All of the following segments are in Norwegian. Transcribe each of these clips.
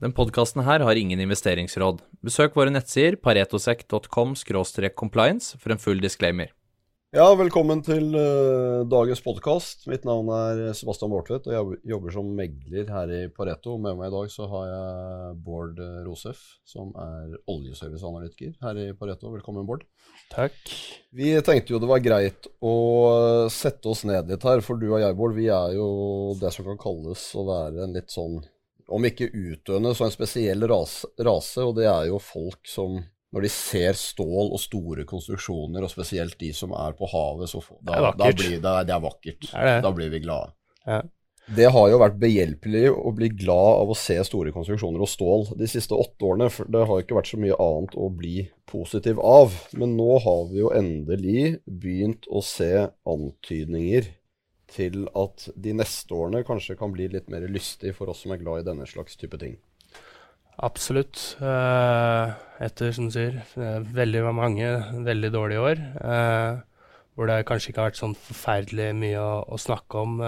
Den podkasten her har ingen investeringsråd. Besøk våre nettsider paretosec.com compliance for en full disclaimer. Ja, velkommen til uh, dagens podkast. Mitt navn er Sebastian Bårdtvedt, og jeg jobber som megler her i Pareto. Med meg i dag så har jeg Bård Rosef, som er oljeserviceanalytiker her i Pareto. Velkommen, Bård. Takk. Vi tenkte jo det var greit å sette oss ned litt her, for du og jeg, Bård, vi er jo det som kan kalles å være en litt sånn, om ikke utdøende, så en spesiell rase, rase og det er jo folk som når de ser stål og store konstruksjoner, og spesielt de som er på havet, så da, det, da blir det, det er vakkert. Er det? Da blir vi glade. Ja. Det har jo vært behjelpelig å bli glad av å se store konstruksjoner og stål de siste åtte årene. For det har ikke vært så mye annet å bli positiv av. Men nå har vi jo endelig begynt å se antydninger til at de neste årene kanskje kan bli litt mer lystig for oss som er glad i denne slags type ting. Absolutt. Uh, etter, som du sier, veldig mange veldig dårlige år. Uh, hvor det kanskje ikke har vært sånn forferdelig mye å, å snakke om.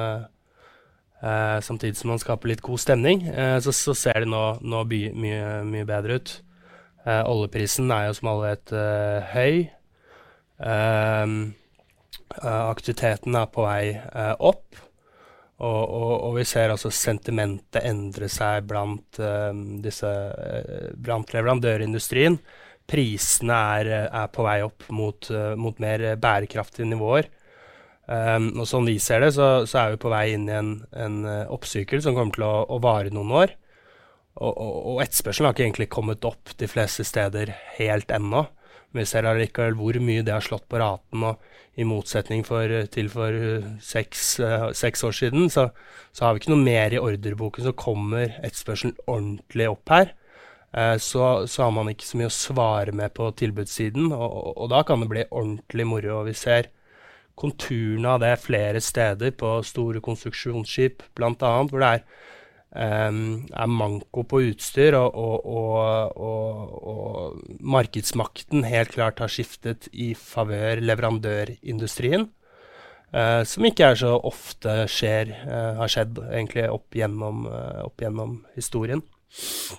Samtidig som man skaper litt god stemning, så, så, ser det nå, nå by, mye, mye, bedre ut. oljeprisen er jo som alle vet høy. Aktiviteten er på vei opp. Og, og, og, vi ser altså sentimentet endre seg blant, uh, disse, blant leverandørindustrien. Prisene er, er, på vei opp mot, mot mer bærekraftige nivåer. Um, og Sånn vi ser det, så, så, er vi på vei inn i en, en oppsykkel som kommer til å, å vare noen år. Og, og, og etterspørselen har ikke egentlig kommet opp de fleste steder helt ennå. Men vi ser allikevel hvor mye det har slått på raten. og i motsetning for, til for seks, seks, år siden, så, så, har vi ikke noe mer i ordreboken. Så kommer etterspørselen ordentlig opp her. Eh, så, så, har man ikke så mye å svare med på tilbudssiden, og, og, og da kan det bli ordentlig moro. Vi ser konturene av det flere steder på store konstruksjonsskip, bl.a., hvor det er er manko på utstyr, og, og, og, og, markedsmakten helt klart har skiftet i favør leverandørindustrien. Uh, som ikke er så ofte skjer, uh, har skjedd egentlig opp gjennom, uh, opp gjennom, historien.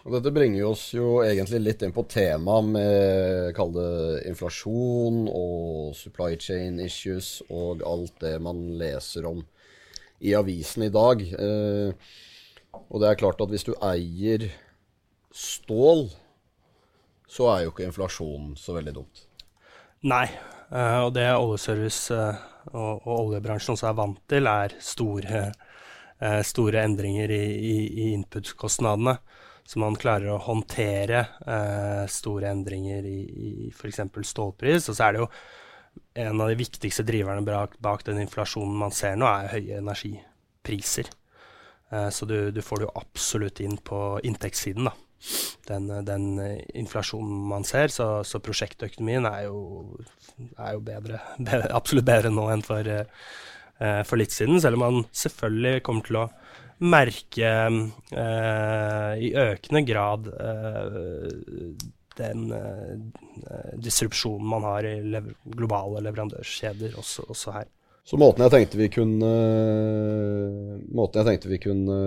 Og dette bringer oss jo egentlig litt inn på temaet med kall det inflasjon og supply chain issues og alt det man leser om i avisen i dag. Uh, og det er klart at hvis du eier stål, så er jo ikke inflasjon så veldig dumt. Nei, uh, og det oljeservice uh, og, oljebransjen også er vant til, er store, uh, store endringer i, i, i input-kostnadene. Så man klarer å håndtere store endringer i, i f.eks. stålpris. Og så er det jo en av de viktigste driverne bak den inflasjonen man ser nå, er høye energipriser. Eh, så du, du, får det jo absolutt inn på inntektssiden, da. Den, den inflasjonen man ser. Så, så prosjektøkonomien er jo, er jo bedre, bedre, absolutt bedre nå enn for, for, litt siden. Selv om man selvfølgelig kommer til å merke eh, i økende grad eh, den disrupsjonen man har i lev globale leverandørkjeder også, også her. Så måten jeg tenkte vi kunne Måten jeg tenkte vi kunne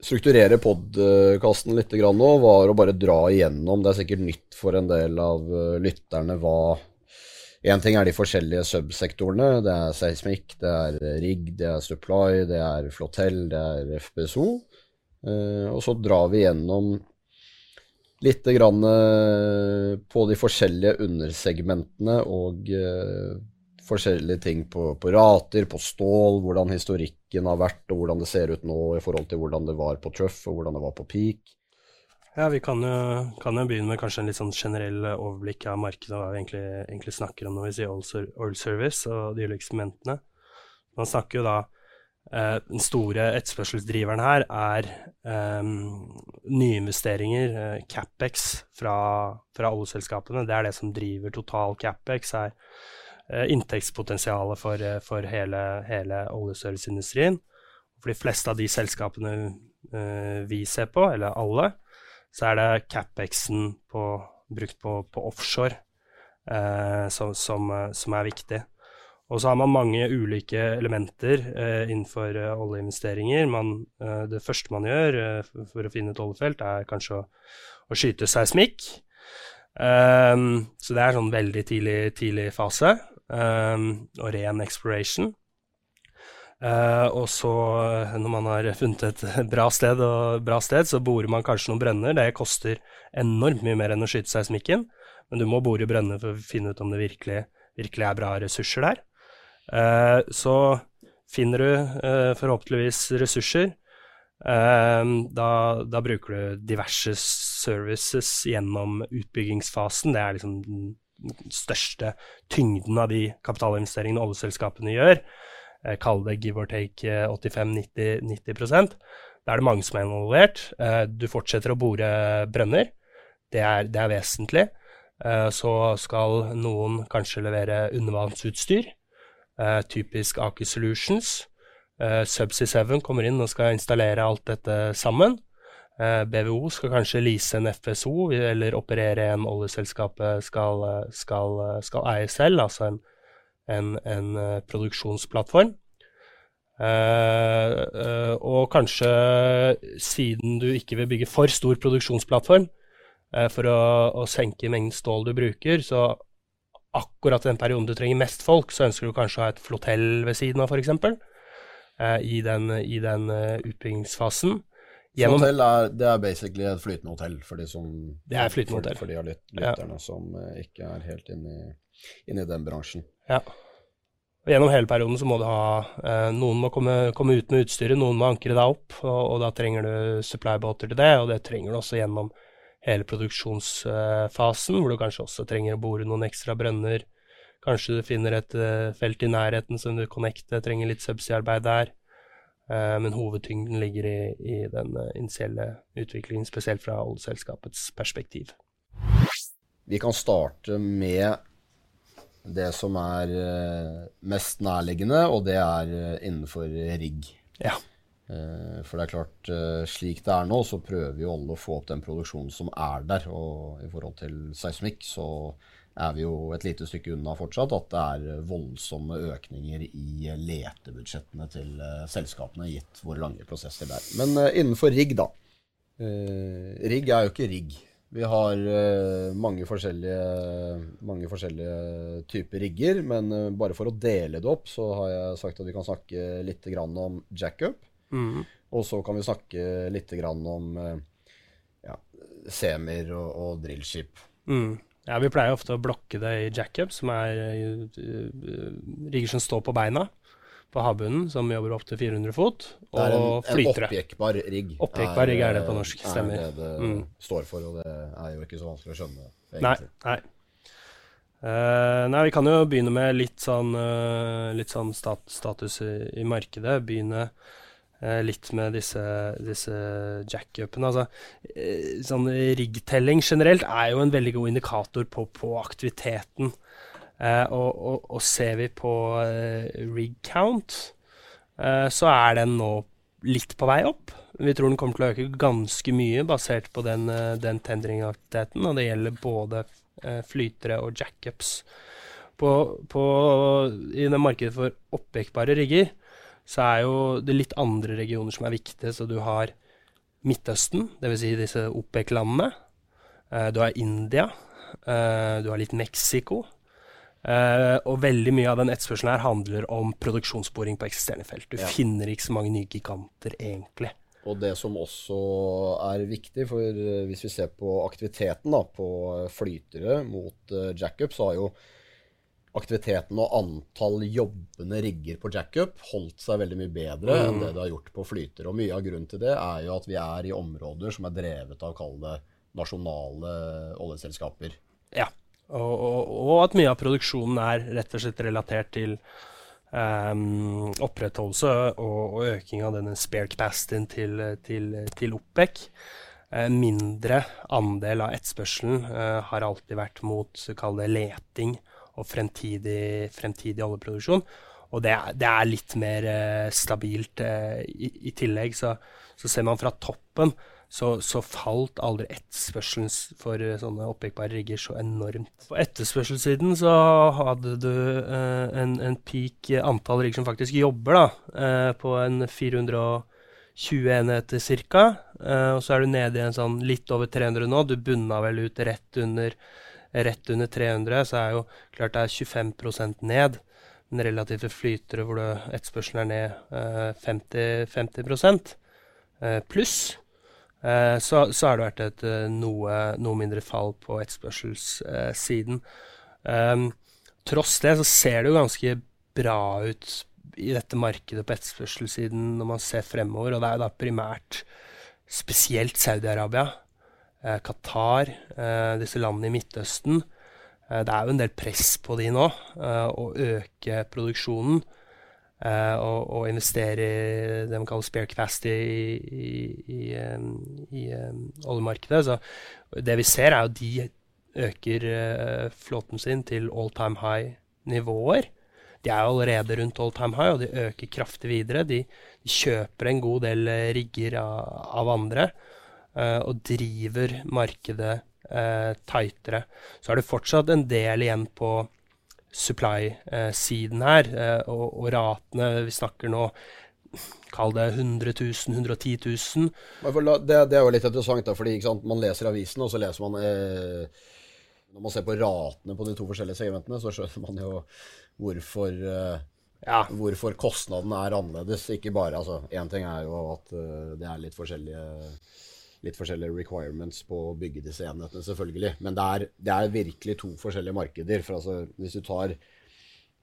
strukturere podkasten litt nå, var å bare dra igjennom. Det er sikkert nytt for en del av eh, lytterne hva Én ting er de forskjellige subsektorene. Det er seismikk, det er rigg, det er supply, det er flotell, det er FPSO. Eh, og så drar vi gjennom litt eh, på de forskjellige undersegmentene og forskjellige ting på, på, rater, på stål, hvordan historikken har vært, og hvordan det ser ut nå i forhold til hvordan det var på truff, og hvordan det var på peak. Ja, Vi kan jo, kan jo begynne med kanskje en litt sånn generell overblikk av markedet og hva vi egentlig, egentlig, snakker om når vi sier oil service og de ulike segmentene. Man snakker jo da eh, Den store etterspørselsdriveren her er eh, nyinvesteringer, eh, CapEx, fra, fra oljeselskapene. Det er det som driver total CapEx. er inntektspotensialet for, eh, for hele, hele oljeserviceindustrien. For de fleste av de selskapene uh, vi ser på, eller alle, så er det CapEx-en brukt på, på offshore eh, som, som, som, er viktig. Og så har man mange ulike elementer eh, innenfor eh, oljeinvesteringer. Man, eh, det første man gjør eh, for, å finne et oljefelt, er kanskje å, å skyte seismikk. Um, så det er sånn veldig tidlig, tidlig fase. Um, og ren exploration. Uh, og så, når man har funnet et bra sted, bra sted, så borer man kanskje noen brønner. Det koster enormt mye mer enn å skyte seismikken, men du må bore brønner for å finne ut om det virkelig, virkelig er bra ressurser der. Uh, så finner du uh, forhåpentligvis ressurser. Eh, da, da, bruker du diverse services gjennom utbyggingsfasen. Det er liksom den største tyngden av de kapitalinvesteringene oljeselskapene gjør. Kall det give or take 85-90 Da er det mange som er involvert. Du fortsetter å bore brønner. Det er, det er vesentlig. Så skal noen kanskje levere undervannsutstyr. Typisk Aker Solutions. Subsea 7 kommer inn og skal installere alt dette sammen. Uh, eh, BVO skal kanskje lease en FSO eller operere en oljeselskapet skal, skal, skal eie selv, altså en, en, en produksjonsplattform. og kanskje, siden du ikke vil bygge for stor produksjonsplattform for å, å senke mengden stål du bruker, så akkurat den perioden du trenger mest folk, så ønsker du kanskje å ha et flotell ved siden av, f.eks. Eh, I den, i den uh, utbyggingsfasen. Gjennom, hotell er, det er basically et flytende hotell for de som Det er flytende hotell. For, for de av lyt, lytterne ja. som uh, ikke er helt inne i, inn i den bransjen. Ja. Og gjennom hele perioden så må du ha eh, Noen må komme, komme, ut med utstyret, noen må ankre deg opp, og, og da trenger du supply-båter til det, og det trenger du også gjennom hele produksjonsfasen, hvor du kanskje også trenger å bore noen ekstra brønner. Kanskje du finner et uh, felt i nærheten som du connecter, trenger litt subsea-arbeid der. Uh, men hovedtyngden ligger i, i den uh, initielle utviklingen, spesielt fra oljeselskapets perspektiv. Vi kan starte med det som er mest nærliggende, og det er innenfor rigg. Ja. Eh, for det er klart, eh, slik det er nå, så prøver jo alle å få opp den produksjonen som er der. Og i forhold til seismikk så er vi jo et lite stykke unna fortsatt at det er voldsomme økninger i letebudsjettene til eh, selskapene, gitt hvor lange prosesser det er. Men innenfor rigg, da. rigg er jo ikke rigg. Vi har mange forskjellige, mange forskjellige typer rigger, men bare for å dele det opp, så har jeg sagt at vi kan snakke litt om jackup. Mm. Og så kan vi snakke litt om eh, ja, semier og, og drillskip. Mm. Ja, vi pleier ofte å blokke det i jackup, som er uh, rigger som står på beina på havbunnen, som jobber opp til 400 fot, og flytere. Det er en, en rigg. Oppjekkbar rigg er det på norsk, stemmer. Er det det mm. står for, og det er jo ikke så vanskelig å skjønne. Egentlig. Nei, nei. Uh, nei, vi kan jo begynne med litt sånn, uh, litt sånn stat status i, i markedet. Begynne Eh, litt med disse, disse jackupene. Altså, eh, sånn riggtelling generelt er jo en veldig god indikator på, på aktiviteten. Eh, og, og, og, ser vi på eh, rig count, eh, så er den nå litt på vei opp. Vi tror den kommer til å øke ganske mye basert på den, eh, den tendringaktiviteten, og det gjelder både flytere og jackups. På, på, I det markedet for oppjekkbare rigger så er jo det litt andre regioner som er viktige. Så du har Midtøsten, dvs. Si disse OPEC-landene. Uh, du har India. Uh, du har litt Mexico. Uh, og veldig mye av den etterspørselen her handler om produksjonsboring på eksisterende felt. Du ja. finner ikke så mange nye giganter, egentlig. Og det som også er viktig, for hvis vi ser på aktiviteten da, på flytere mot jackup, så har jo aktiviteten og antall jobbende rigger på jackup holdt seg veldig mye bedre mm. enn det det har gjort på flyter. Og mye av grunnen til det er jo at vi er i områder som er drevet av, kall det, nasjonale oljeselskaper. Ja, og, og, og, at mye av produksjonen er rett og slett relatert til um, opprettholdelse og, og, øking av denne spare capacityen til, til, til OPEC. Uh, mindre andel av etterspørselen uh, har alltid vært mot kall det leting og fremtidig, fremtidig oljeproduksjon. Og det er, det er litt mer eh, stabilt eh, i, i, tillegg. Så, så, ser man fra toppen så, så falt aldri etterspørselen for eh, sånne oppjekkbare rigger så enormt. På etterspørselssiden så hadde du eh, en, en peak antall rigger som faktisk jobber, da, eh, på en 420 enheter ca. Eh, og så er du nede i en sånn litt over 300 nå. Du bunna vel ut rett under, rett under 300, så er jo klart det er 25% ned. Den relative flytere hvor etterspørselen er ned 50, 50 pluss. Eh, så, så, har det vært et eh, noe, noe mindre fall på etterspørselssiden. Um, tross det så ser det jo ganske bra ut i dette markedet på etterspørselssiden når man ser fremover, og det er jo da primært spesielt Saudi-Arabia, eh, Qatar, eh, disse landene i Midtøsten. Eh, det er jo en del press på de nå, eh, å øke produksjonen. Og, og, investere i det man kaller spare capacity i, i, i, i oljemarkedet. Så det vi ser, er jo de øker flåten sin til all time high-nivåer. De er allerede rundt all time high, og de øker kraftig videre. De, de kjøper en god del rigger av, av andre og driver markedet tightere. Så er det fortsatt en del igjen på supply-siden her. Eh, og, og, ratene vi snakker nå Kall det 100 000, 110 000. Det, det er jo litt interessant, da, fordi man leser avisen, og så leser man eh, Når man ser på ratene på de to forskjellige segmentene, så skjønner man jo hvorfor eh, ja. Hvorfor kostnadene er annerledes. Ikke bare, altså Én ting er jo at uh, det er litt forskjellige litt forskjellige requirements på å bygge disse enhetene, selvfølgelig. Men det er, det er virkelig to forskjellige markeder. For altså, hvis du tar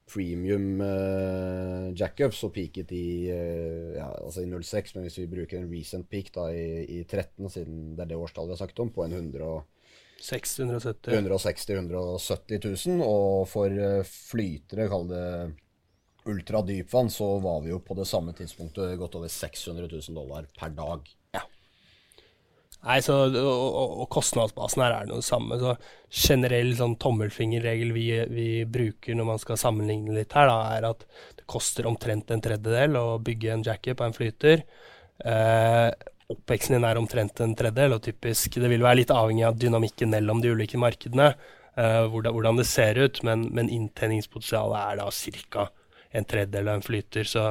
premium uh, jackups, og peaket i, uh, ja, altså i 06, men hvis vi bruker en recent peak da, i, i 13, siden det er det årstallet vi har sagt om, på en 100 160 170 000. Og for uh, flytere, kall det ultradypvann, så var vi jo på det samme tidspunktet godt over 600 000 dollar per dag. Nei, så, og, og, kostnadsbasen her er det noe samme. Så generell sånn tommelfingerregel vi, vi, bruker når man skal sammenligne litt her, da, er at det koster omtrent en tredjedel å bygge en jacket på en flyter. Eh, oppveksten din er omtrent en tredjedel, og typisk Det vil være litt avhengig av dynamikken mellom de ulike markedene, eh, hvordan, det ser ut, men, men inntjeningspotensialet er da ca. en tredjedel av en flyter. Så,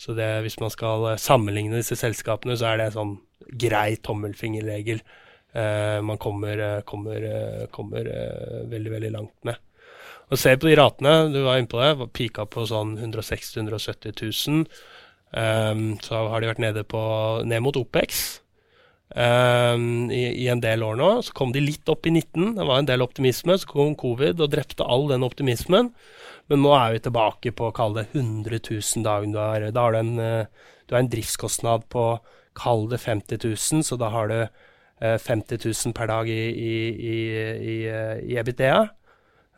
så det, hvis man skal sammenligne disse selskapene, så er det sånn grei tommelfingerregel uh, man kommer, eh, kommer, uh, kommer uh, veldig, veldig langt med. Og Se på de ratene, du var inne på det, var pika på sånn 160 000-170 000. Um, så har de vært nede, på, ned mot OPEX um, i, i, en del år nå. Så kom de litt opp i 19, det var en del optimisme. Så kom covid og drepte all den optimismen. Men nå er vi tilbake på å kalle det 100 000 dager. Da har du en, du har en driftskostnad på Kall det 50 000, så da har du eh, 50 000 per dag i, i, i, i, i EBITDA,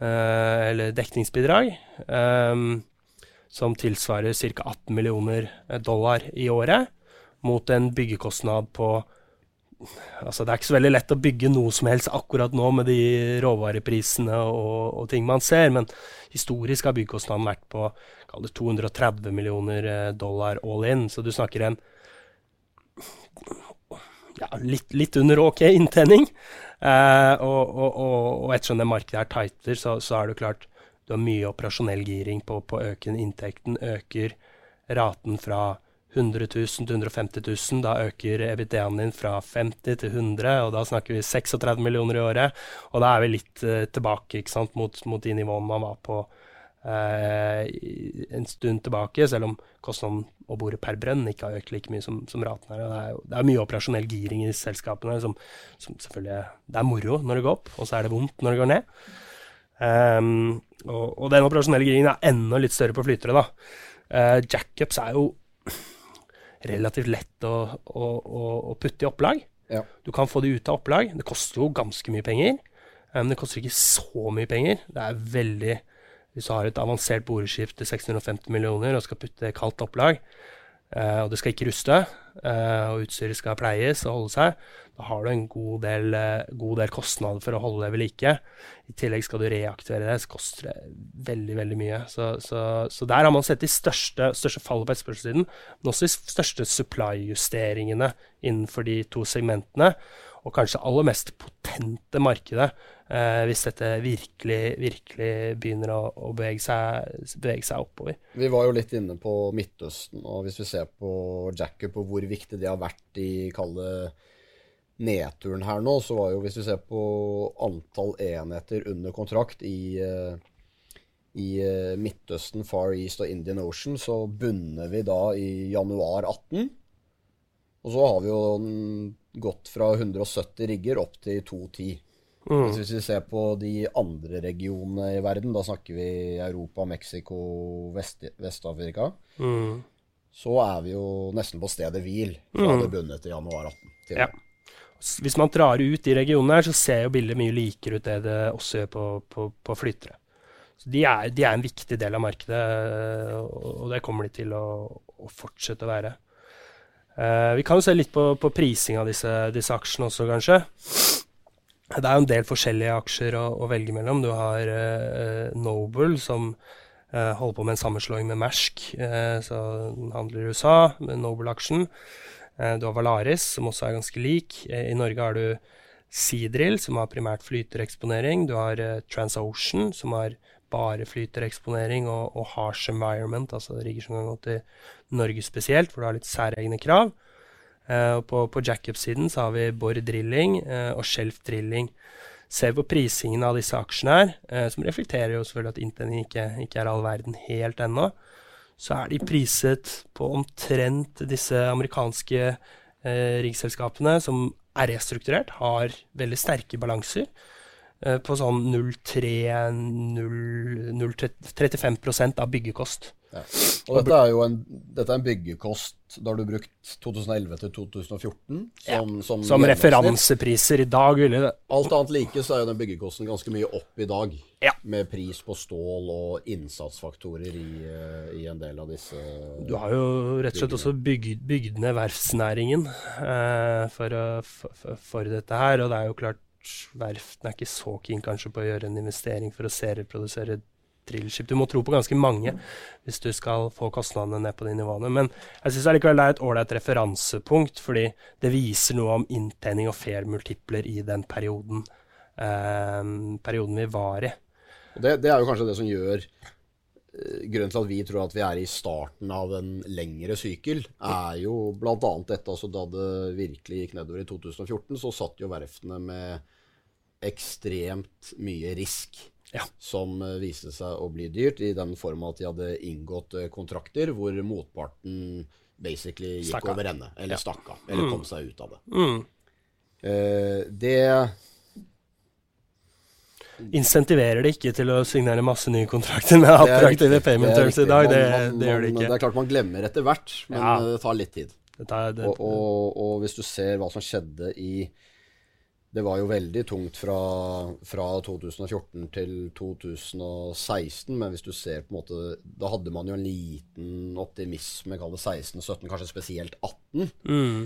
eh, eller dekningsbidrag, eh, som tilsvarer ca. 18 millioner dollar i året, mot en byggekostnad på Altså, det er ikke så veldig lett å bygge noe som helst akkurat nå med de råvareprisene og, og ting man ser, men historisk har byggekostnaden vært på 230 millioner eh, dollar all in. Så du snakker en ja, litt, litt, under ok inntjening. Eh, og, og, og, og, ettersom det markedet er tighter, så, så, er det klart du har mye operasjonell giring på, å øke inntekten. Øker raten fra 100 000 til 150 000. Da øker EBITDA-en din fra 50 til 100, og da snakker vi 36 millioner i året. Og da er vi litt eh, tilbake sant, mot, mot, de nivåene man var på en stund tilbake, selv om kostnaden å bore per brønn ikke har økt like mye som, som raten her. Det er, det er, mye operasjonell giring i selskapene som, som, selvfølgelig Det er moro når det går opp, og så er det vondt når det går ned. Um, og, og, den operasjonelle giringen er enda litt større på flytere. da. Uh, Jackups er jo relativt lett å, å, å, å putte i opplag. Ja. Du kan få de ut av opplag. Det koster jo ganske mye penger. Men um, det koster ikke så mye penger. Det er veldig hvis du har et avansert boreskift til 650 millioner og skal putte kaldt opplag, uh, og det skal ikke ruste, uh, og utstyret skal pleies og holde seg, da har du en god del, uh, god del kostnader for å holde det ved like. I tillegg skal du reaktivere det, så koster det veldig veldig mye. Så, så, så der har man sett de største, største fallet på etterspørselssiden, men også de største supply-justeringene innenfor de to segmentene. Og kanskje aller mest potente markedet, eh, hvis dette virkelig, virkelig begynner å, å bevege, seg, bevege, seg, oppover. Vi var jo litt inne på Midtøsten, og hvis vi ser på jackup på hvor viktig det har vært i kalde nedturen her nå, så var jo hvis vi ser på antall enheter under kontrakt i, i Midtøsten, Far East og Indian Ocean, så bunner vi da i januar 18. Og så har vi jo gått fra 170 rigger opp til 210. Mm. Hvis vi ser på de andre regionene i verden, da snakker vi Europa, Mexico, Vest-Afrika, mm. så er vi jo nesten på stedet hvil fra mm. det bundet til januar 18. Til. Ja. Hvis man drar ut de regionene her, så ser jo bildet mye likere ut det det også gjør på, på, på flyttere. Så de er, de er, en viktig del av markedet, og det kommer de til å, å fortsette å være. Uh, vi kan jo se litt på, på prising av disse, disse, aksjene også, kanskje. Det er jo en del forskjellige aksjer å, å velge mellom. Du har uh, Noble, som uh, holder på med en sammenslåing med Mersk. så den handler i USA, med Noble-aksjen. du har Valaris, som også er ganske lik. I Norge har du Seadrill, som har primært flytereksponering. Du har Transocean, som har bare flytereksponering og, og harsh environment, altså rigger som kan gå til Norge spesielt, hvor du har litt særegne krav. Uh, på, på jackup-siden så har vi Borr Drilling uh, og Shelf Drilling. Ser på prisingen av disse aksjene her, uh, som reflekterer jo selvfølgelig at inntjening ikke, ikke, er all verden helt ennå, så er de priset på omtrent disse amerikanske riggselskapene som er restrukturert, har veldig sterke balanser. På sånn 0,35% av byggekost. Ja. Og dette er jo en, dette er en byggekost da har du brukt 2011 til 2014 som, ja. som, som referansepriser i dag. Ville. Alt annet like så er jo den byggekosten ganske mye opp i dag. Ja. Med pris på stål og innsatsfaktorer i, eh, i, en del av disse Du har jo rett og slett også bygd, bygd ned verftsnæringen eh, for, for, for, dette her. Og det er jo klart verftene er ikke så keen kanskje på å gjøre en investering for å serieprodusere drillskip. Du må tro på ganske mange hvis du skal få kostnadene ned på de nivåene. Men jeg syns allikevel det er et ålreit referansepunkt, fordi det viser noe om inntjening og fair multipler i den perioden, eh, perioden vi var i. Det, det, er jo kanskje det som gjør Grunnen til at vi tror at vi er i starten av en lengre sykkel, er jo bl.a. dette. altså Da det virkelig gikk nedover i 2014, så satt jo verftene med ekstremt mye risk ja. som uh, viste seg å bli dyrt, i den form at de hadde inngått uh, kontrakter hvor motparten basically gikk stakka. over ende, eller ja. stakk av, eller kom seg ut av det. Mm. Uh, det Insentiverer det ikke til å signere masse nye kontrakter med attraktive payment terms i dag. Det, man, det, gjør det ikke. Det er klart man glemmer etter hvert, men ja. det tar litt tid. Tar, det, og, og, og, hvis du ser hva som skjedde i det var jo veldig tungt fra, fra, 2014 til 2016, men hvis du ser på en måte Da hadde man jo en liten optimisme, kall det 16, 17, kanskje spesielt 18. Mm.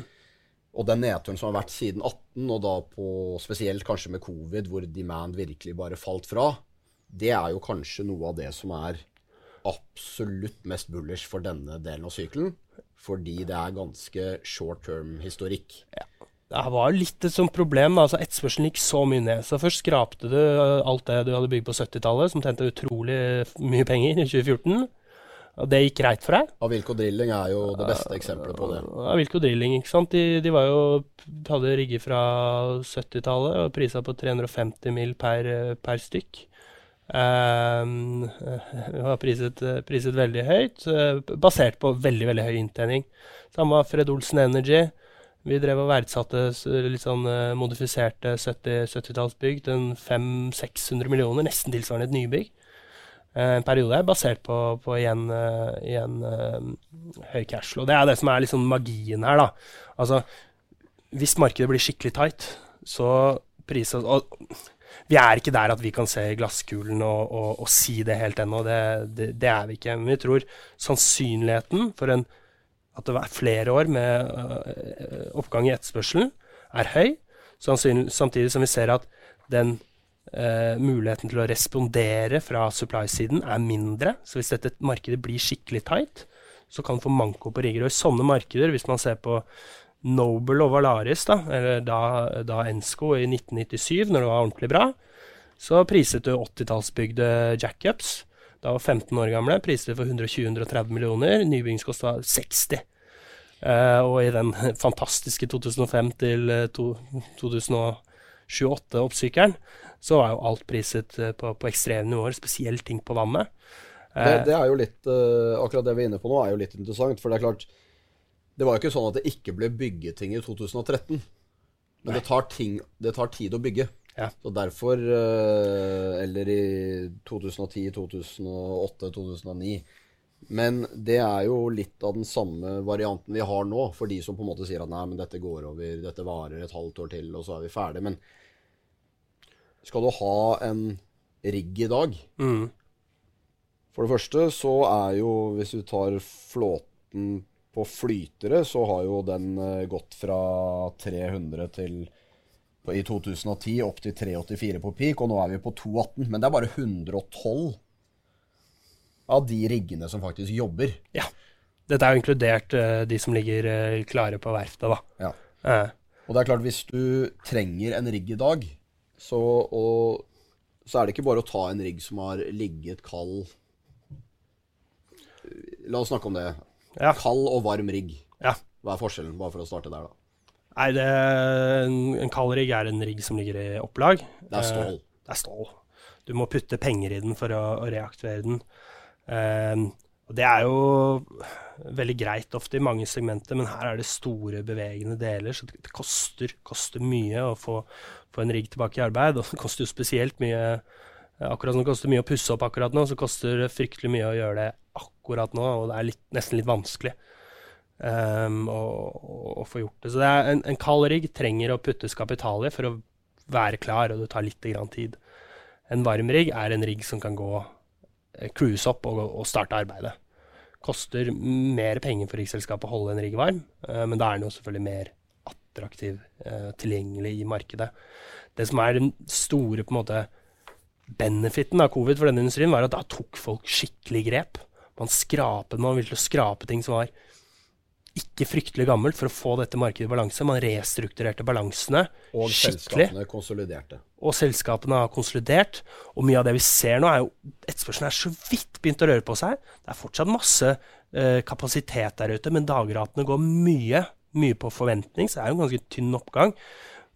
Og den nedturen som har vært siden 18, og da på spesielt kanskje med covid, hvor demand virkelig bare falt fra, det er jo kanskje noe av det som er absolutt mest bullish for denne delen av sykelen. Fordi det er ganske short term historikk. Ja det var litt et sånt problem. altså Etterspørselen gikk så mye ned. Så først skrapte du eh, alt det du hadde bygd på 70-tallet, som tjente utrolig mye penger i 2014. Og det gikk greit for deg. Avilco Drilling er jo det beste eksempelet på det. Avilco Drilling, ikke sant. De, de var jo, hadde rigger fra 70-tallet og prisa på 350 mil per, per stykk. Um, var priset, priset veldig høyt, uh, basert på veldig, veldig høy inntjening. Samme Fred Olsen Energy. Vi drev og verdsatte litt sånn uh, modifiserte 70-tallsbygg 70 til 500-600 millioner, nesten tilsvarende et nybygg. Uh, en periode er basert på, på igjen, uh, igjen høy cashflow. Det er det som er liksom magien her, da. Altså, hvis markedet blir skikkelig tight, så priser vi er ikke der at vi kan se glasskulen og, og, og si det helt ennå. Det, det, det, er vi ikke. Men vi tror sannsynligheten for en at det er flere år med uh, oppgang i etterspørselen, er høy. Samtidig som vi ser at den uh, muligheten til å respondere fra supply-siden er mindre. Så hvis dette markedet blir skikkelig tight, så kan du få manko på rigger. Og i sånne markeder, hvis man ser på Noble og Valaris, da, eller da, da Ensco i 1997, når det var ordentlig bra, så priset du 80-tallsbygde jackups da var 15 år gamle, priset for 120-130 millioner. Nybyggingskost var 60. Uh, og i den fantastiske 2005 til 2028-oppsykeren, eh, så var jo alt priset uh, på, på ekstreme nivåer, spesielt ting på vannet. Det, det, er jo litt Akkurat det vi er inne på nå, er jo litt interessant. For det er klart Det var jo ikke sånn at det ikke ble bygget ting i 2013. Men det tar, ting, det tar tid å bygge. Ja. Så derfor eh, Eller i 2010, 2008, 2009. Men det er jo litt av den samme varianten vi har nå, for de som på en måte sier at nei, men dette går over, dette varer et halvt år til, og så er vi ferdig. Men skal du ha en rigg i dag mm. For det første så er jo, hvis du tar flåten på flytere, så har jo den eh, gått fra 300 til i 2010 opp til 384 på peak, og nå er vi på 218. Men det er bare 112 av de riggene som faktisk jobber. Ja. Dette er jo inkludert uh, de som ligger uh, klare på verftet, da. Ja. Uh. Og det er klart, hvis du trenger en rigg i dag, så, og, så er det ikke bare å ta en rigg som har ligget kald La oss snakke om det. Ja. Kald og varm rigg. Ja. Hva er forskjellen, bare for å starte der, da? Nei, det, en, en kald rigg er en rigg som ligger i opplag. Det er stål. Eh, det er stål. Du må putte penger i den for å, å reaktivere den. Eh, og det er jo veldig greit ofte i mange segmenter, men her er det store bevegende deler, så det, koster, koster, mye å få, få, en rigg tilbake i arbeid. Og det koster jo spesielt mye Akkurat som det koster mye å pusse opp akkurat nå, så koster det fryktelig mye å gjøre det akkurat nå, og det er litt, nesten litt vanskelig um, å, få gjort det. Så det er en, en kald rigg trenger å puttes kapital i for å være klar, og det tar litt tid. En varm rigg er en rigg som kan gå cruise opp og, og, starte arbeidet. Koster mer penger for riksselskapet å holde en rigg varm, uh, men da er den jo selvfølgelig mer attraktiv, uh, tilgjengelig i markedet. Det som er den store på en måte benefiten av covid for denne industrien, var at da tok folk skikkelig grep. Man skrapet, man ville skrape ting som var ikke fryktelig gammelt for å få dette markedet i balanse. Man restrukturerte balansene og skikkelig. selskapene konsoliderte. Og selskapene har konsolidert. Og mye av det vi ser nå, er jo etterspørselen er så vidt begynt å røre på seg. Det er fortsatt masse eh, kapasitet der ute, men dagratene går mye, mye på forventning, så det er jo en ganske tynn oppgang.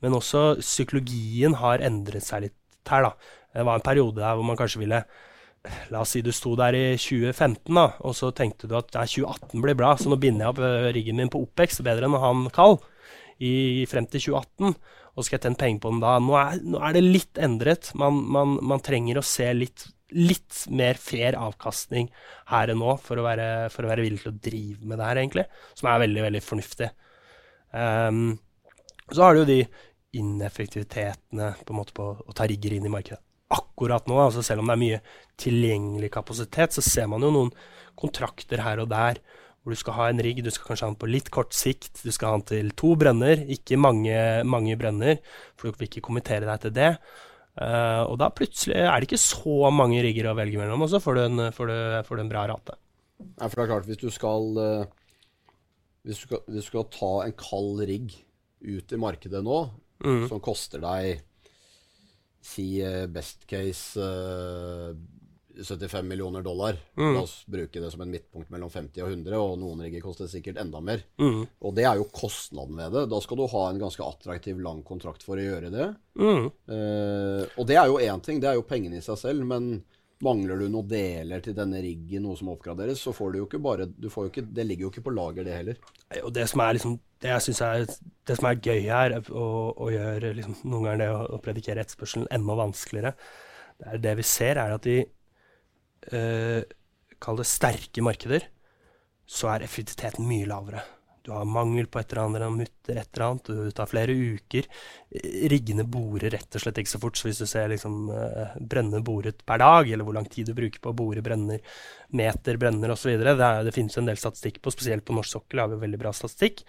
Men også psykologien har endret seg litt her, da. Det var en periode der hvor man kanskje ville La oss si du sto der i 2015, da, og så tenkte du at ja, 2018 blir bra, så nå binder jeg opp eh, riggen min på Opex bedre enn å ha den kald i, frem til 2018. Og skal jeg tjene penger på den da? Nå er, nå er det litt endret. Man, man, man trenger å se litt, litt, mer fair avkastning her enn nå for å, være, for å være villig til å drive med det her, egentlig. Som er veldig, veldig fornuftig. Um, så har du jo de ineffektivitetene på en måte på å ta rigger inn i markedet akkurat nå, altså selv om det er mye tilgjengelig kapasitet, så ser man jo noen kontrakter her og der hvor du skal ha en rigg, du skal kanskje ha den på litt kort sikt, du skal ha den til to brenner, ikke mange, mange brenner, for du vil ikke kommentere deg til det. Uh, og da plutselig er det ikke så mange rigger å velge mellom, og så får du en, får du, får du en bra rate. Ja, for det er klart, hvis du skal, uh, hvis du skal, hvis du skal ta en kald rigg ut i markedet nå, mm. som koster deg si eh, best case uh, eh, 75 millioner dollar. Mm. La oss bruke det som en midtpunkt mellom 50 og 100, og noen rigger koster sikkert enda mer. Mm. Og det er jo kostnaden ved det. Da skal du ha en ganske attraktiv lang kontrakt for å gjøre det. Mm. Uh, og det er jo én ting, det er jo pengene i seg selv, men Mangler du noen deler til denne riggen, noe som oppgraderes, så får du jo ikke bare jo ikke, Det ligger jo ikke på lager, det heller. Og det som er liksom det er, det som er gøy her, og, gjør liksom, noen ganger det å, å predikere etterspørselen enda vanskeligere, det er det vi ser, er at i øh, Kall det sterke markeder, så er effektiviteten mye lavere. Du har mangel på et eller annet, eller mutter, et eller annet, du tar flere uker. Riggene borer rett og slett ikke så fort, så hvis du ser liksom uh, brønner boret per dag, eller hvor lang tid du bruker på å bore brønner, meter brenner osv., det, er, det finnes en del statistikk på, spesielt på norsk sokkel har vi veldig bra statistikk,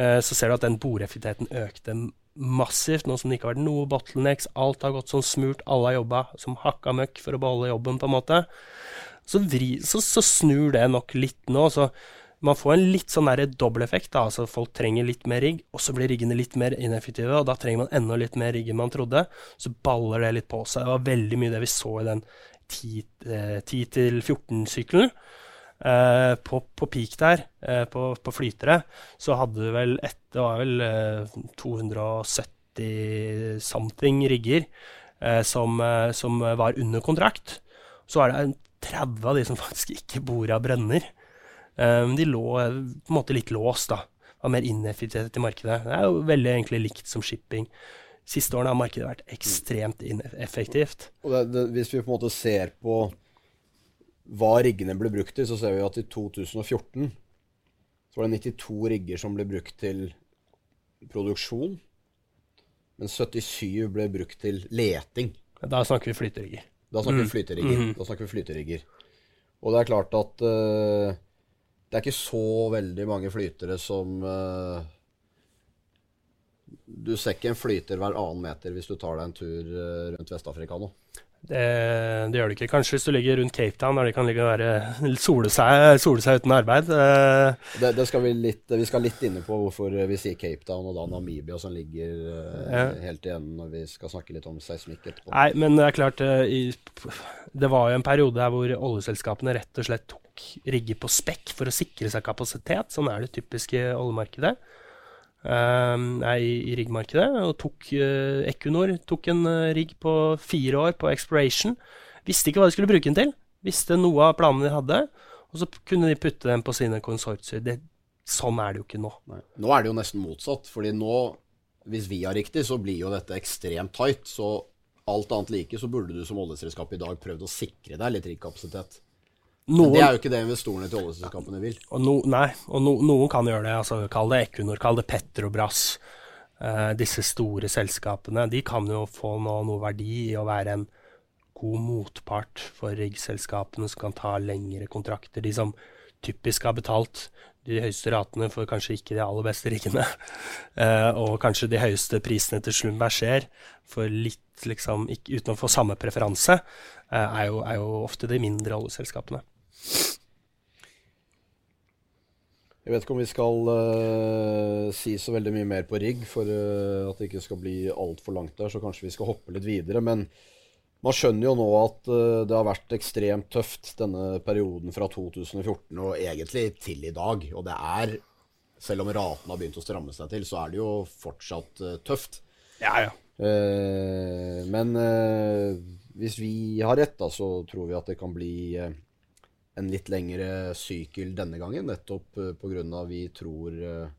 uh, så ser du at den boreeffektiviteten økte massivt, nå som det ikke har vært noe bottlenecks, alt har gått sånn smurt, alle har jobba som hakka møkk for å beholde jobben, på en måte. Så, vri, så, så snur det nok litt nå. så man får en litt sånn dobbeleffekt. da, altså Folk trenger litt mer rigg, og så blir riggene litt mer ineffektive. og Da trenger man enda litt mer rigg enn man trodde. Så baller det litt på seg. Det var veldig mye det vi så i den 10-14-sykkelen. Eh, på, på, peak der, eh, på, på, flytere, så hadde du vel et, Det var vel eh, 270 something rigger eh, som, eh, som, var under kontrakt. Så er det 30 av de som faktisk ikke bor av brønner. Um, de lå på en måte litt låst, da. Var mer ineffektivitet i markedet. Det er jo veldig egentlig likt som shipping. Siste årene har markedet vært ekstremt ineffektivt. Det, det, hvis vi på en måte ser på hva riggene ble brukt til, så ser vi at i 2014 så var det 92 rigger som ble brukt til produksjon. Men 77 ble brukt til leting. Da snakker vi flyterigger. Da snakker mm. vi flyterigger. Mm. Da snakker vi flyterigger. Og det er klart at uh, det er ikke så veldig mange flytere som uh, Du ser ikke en flyter hver annen meter hvis du tar deg en tur uh, rundt Vest-Afrika nå. Det, det, gjør det ikke. Kanskje hvis du ligger rundt Cape Town, der de kan ligge og være, sole, seg, sole seg uten arbeid. Uh, det, det, skal vi, litt, vi skal litt inne på hvorfor vi sier Cape Town og da Namibia som ligger ja. helt igjen når vi skal snakke litt om seismikk etterpå. Nei, men det er klart i, Det var jo en periode her hvor oljeselskapene rett og slett tok rigger på spekk for å sikre seg kapasitet. Sånn er det typiske oljemarkedet. Um, i, i riggmarkedet. Og tok uh, Equinor tok en uh, rigg på fire år på exploration. Visste ikke hva de skulle bruke den til. Visste noe av planene de hadde. Og så kunne de putte den på sine konsortier. Det, sånn er det jo ikke nå. Nei. Nå er det jo nesten motsatt. fordi nå, hvis vi har riktig, så blir jo dette ekstremt tight. Så alt annet like så burde du som oljeselskap i dag prøvd å sikre deg litt riggkapasitet. Noen, det er jo ikke det investorene til oljeselskapene vil. Og no, nei, og no, noen kan gjøre det. altså Kall det Equinor, kall det Petrobras. Eh, disse store selskapene de kan jo få noe, noe verdi i å være en god motpart for riggselskapene som kan ta lengre kontrakter. De som typisk har betalt de høyeste ratene for kanskje ikke de aller beste riggene. Eh, og kanskje de høyeste prisene til Slumberg skjer for litt, liksom, ikke, uten å få samme preferanse, uh, er, jo, er jo ofte de mindre oljeselskapene. Jeg vet ikke om vi skal uh, si så veldig mye mer på rigg, for uh, at det ikke skal bli altfor langt der. Så kanskje vi skal hoppe litt videre. Men man skjønner jo nå at uh, det har vært ekstremt tøft denne perioden fra 2014 og egentlig til i dag. Og det er, selv om ratene har begynt å stramme seg til, så er det jo fortsatt tøft. Ja, ja. men hvis vi har rett, da, så tror vi at det kan bli en litt lengre sykkel denne gangen, nettopp uh, pga. vi tror uh,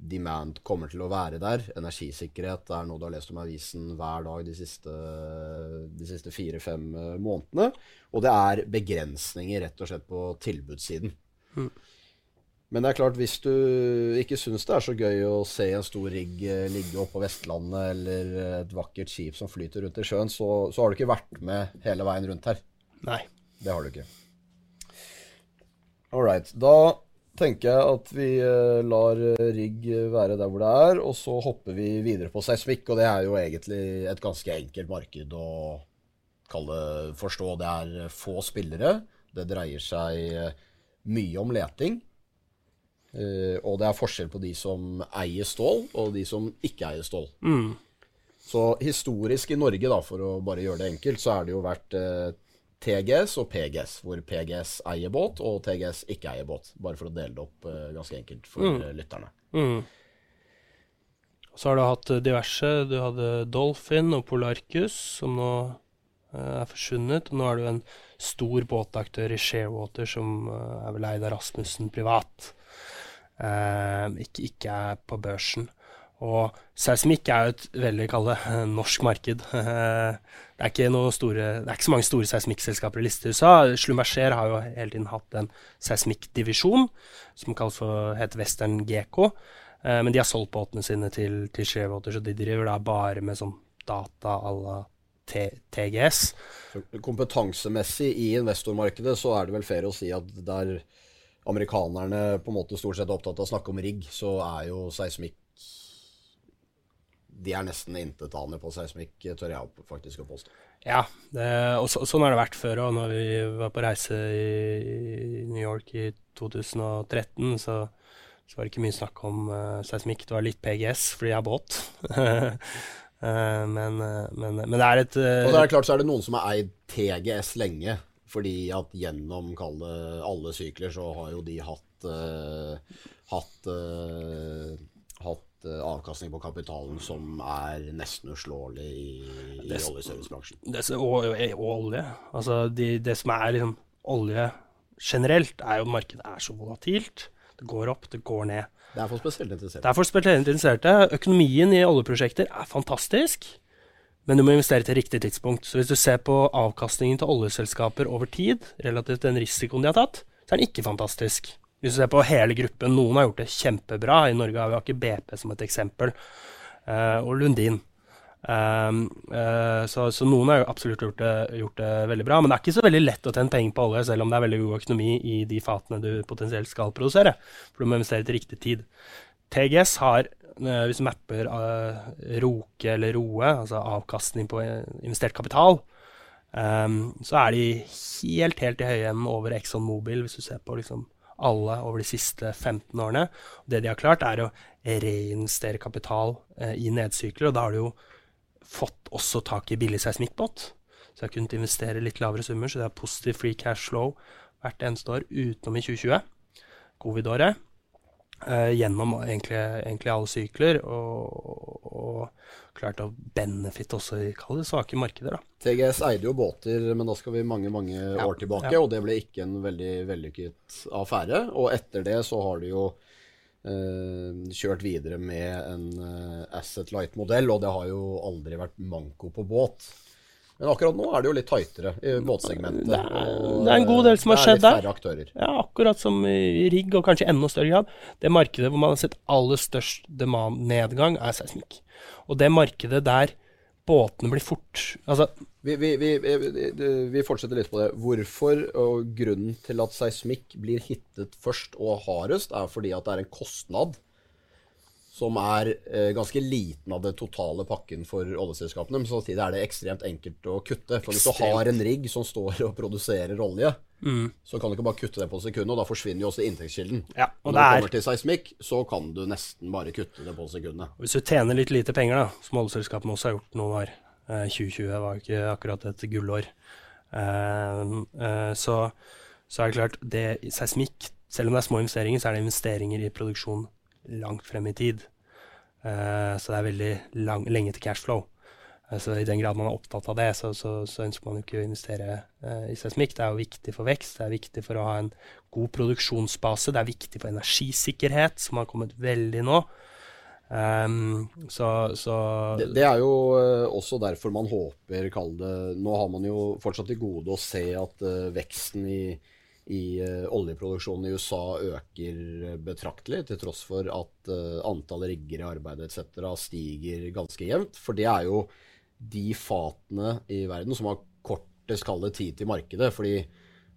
demand kommer til å være der. Energisikkerhet er noe du har lest om i avisen hver dag de siste, de siste fire-fem uh, månedene. Og det er begrensninger rett og slett på tilbudssiden. Mm. Men det er klart, hvis du ikke syns det er så gøy å se en stor rigg ligge oppå på Vestlandet, eller et vakkert skip som flyter rundt i sjøen, så, så har du ikke vært med hele veien rundt her. Nei. Det har du ikke. All right. Da tenker jeg at vi uh, lar eh, rigg være der hvor det er, og så hopper vi videre på seismikk. Og det er jo egentlig et ganske enkelt marked å kalle forstå. Det er få spillere. Det dreier seg mye om leting. Og det er forskjell på de som eier stål, og de som ikke eier stål. Mm. Så historisk i Norge, da, for å bare gjøre det enkelt, så er det jo vært TGS og PGS, hvor PGS eier båt og TGS ikke eier båt. Bare for å dele det opp uh, ganske enkelt for mm. uh, lytterne. Mm. Så har du hatt eh, diverse. Du hadde Dolphin og Polarcus, som nå uh, er forsvunnet. Og nå er du en stor båtaktør i Sharewater, som er vel eid av Rasmussen privat. Ikke, ikke, er på børsen. Og seismikk er jo et veldig kalle norsk marked. Det er, ikke store, det er ikke så mange store seismikkselskaper i liste i USA. Schlumberger har jo hele tiden hatt en seismikkdivisjon som kalles for, heter Western GK. Eh, men de har solgt båtene sine til, til Shearwater, så de driver da bare med sånn data à la TGS. Kompetansemessig i investormarkedet så er det vel fair å si at der amerikanerne på en måte stort sett er opptatt av å snakke om rigg, så er jo seismikk de er nesten intetanende på seismikk, tør jeg faktisk å påstå. Ja, det, og så, sånn har det vært før òg. Når vi var på reise i, New York i 2013, så, så var det ikke mye snakk om uh, seismikk. Det var litt PGS, fordi jeg har båt. uh, men, uh, men, men, det er et Og det er klart så er det noen som har eid TGS lenge. Fordi at gjennom alle sykler så har jo de hatt hatt, hatt Eh, avkastning på kapitalen som er nesten uslåelig i, i oljeservicebransjen. Og, og, olje. Altså de, det som er liksom olje generelt, er jo at markedet er så volatilt. Det går opp, det går ned. Det er for spesielt interesserte. Det er for spesielt interesserte. Økonomien i oljeprosjekter er fantastisk, men du må investere til riktig tidspunkt. Så hvis du ser på avkastningen til oljeselskaper over tid, relativt den risikoen de har tatt, så er den ikke fantastisk. Hvis du ser på hele gruppen, noen har gjort det kjempebra. I Norge har vi ikke BP som et eksempel, uh, og Lundin. Um, uh, så, så, noen har absolutt gjort det, gjort det, veldig bra. Men det er ikke så veldig lett å tjene penger på olje, selv om det er veldig god økonomi i de fatene du potensielt skal produsere. For du må investere til riktig tid. TGS har, uh, hvis du mapper ROKE eller ROE, altså avkastning på investert kapital, um, så er de helt, helt i høyenden over Exxon Mobil, hvis du ser på liksom alle over de siste 15 årene. Det de har klart, er å reinvestere kapital eh, i nedsykler, og da har de jo fått også tak i billig seismikkbåt. Så de har kunnet investere litt lavere summer, så det er positiv free cash flow hvert eneste år utenom i 2020, covid-året. Uh, gjennom egentlig, egentlig, alle sykler, og, og klart å benefitte også i det, svake markeder. Da. TGS eide jo båter, men da skal vi mange mange ja, år tilbake, ja. og det ble ikke en veldig vellykket affære. Og etter det så har de jo uh, kjørt videre med en uh, Asset Light-modell, og det har jo aldri vært manko på båt. Men akkurat nå er det jo litt tightere i båtsegmentet. Det er, det er en god del som har skjedd der. Ja, akkurat som i rigg, og kanskje i enda større grad. Det markedet hvor man har sett aller størst demand-nedgang, er seismikk. Og det markedet der båtene blir fort Altså vi, vi, vi, vi, fortsetter litt på det. Hvorfor og grunnen til at seismikk blir hittet først og hardest, er fordi at det er en kostnad som er eh, ganske liten av det totale pakken for oljeselskapene. Men samtidig er det ekstremt enkelt å kutte. For Hvis du har en rigg som står og produserer olje, mm. så kan du ikke bare kutte det på sekundet, og da forsvinner jo også inntektskilden. Ja, og Når det kommer til seismikk, så kan du nesten bare kutte det på sekundet. Hvis du tjener litt lite penger, da, som oljeselskapene også har gjort noen år eh, 2020 var ikke akkurat et gullår. Eh, eh, så, så, er det klart, det seismikk, selv om det er små investeringer, så er det investeringer i produksjon langt frem i tid. Uh, så det er veldig lang, lenge til cashflow. Uh, så i den grad man er opptatt av det, så, så, så ønsker man jo ikke å investere uh, i seismikk. Det er jo viktig for vekst, det er viktig for å ha en god produksjonsbase, det er viktig for energisikkerhet, som har kommet veldig nå. Um, så, så det, det, er jo også derfor man håper, kall det Nå har man jo fortsatt til gode å se at veksten i i uh, oljeproduksjonen i USA øker betraktelig, til tross for at uh, antall rigger i arbeid etc. stiger ganske jevnt. For det er jo de fatene i verden som har kortest kallet tid til markedet. fordi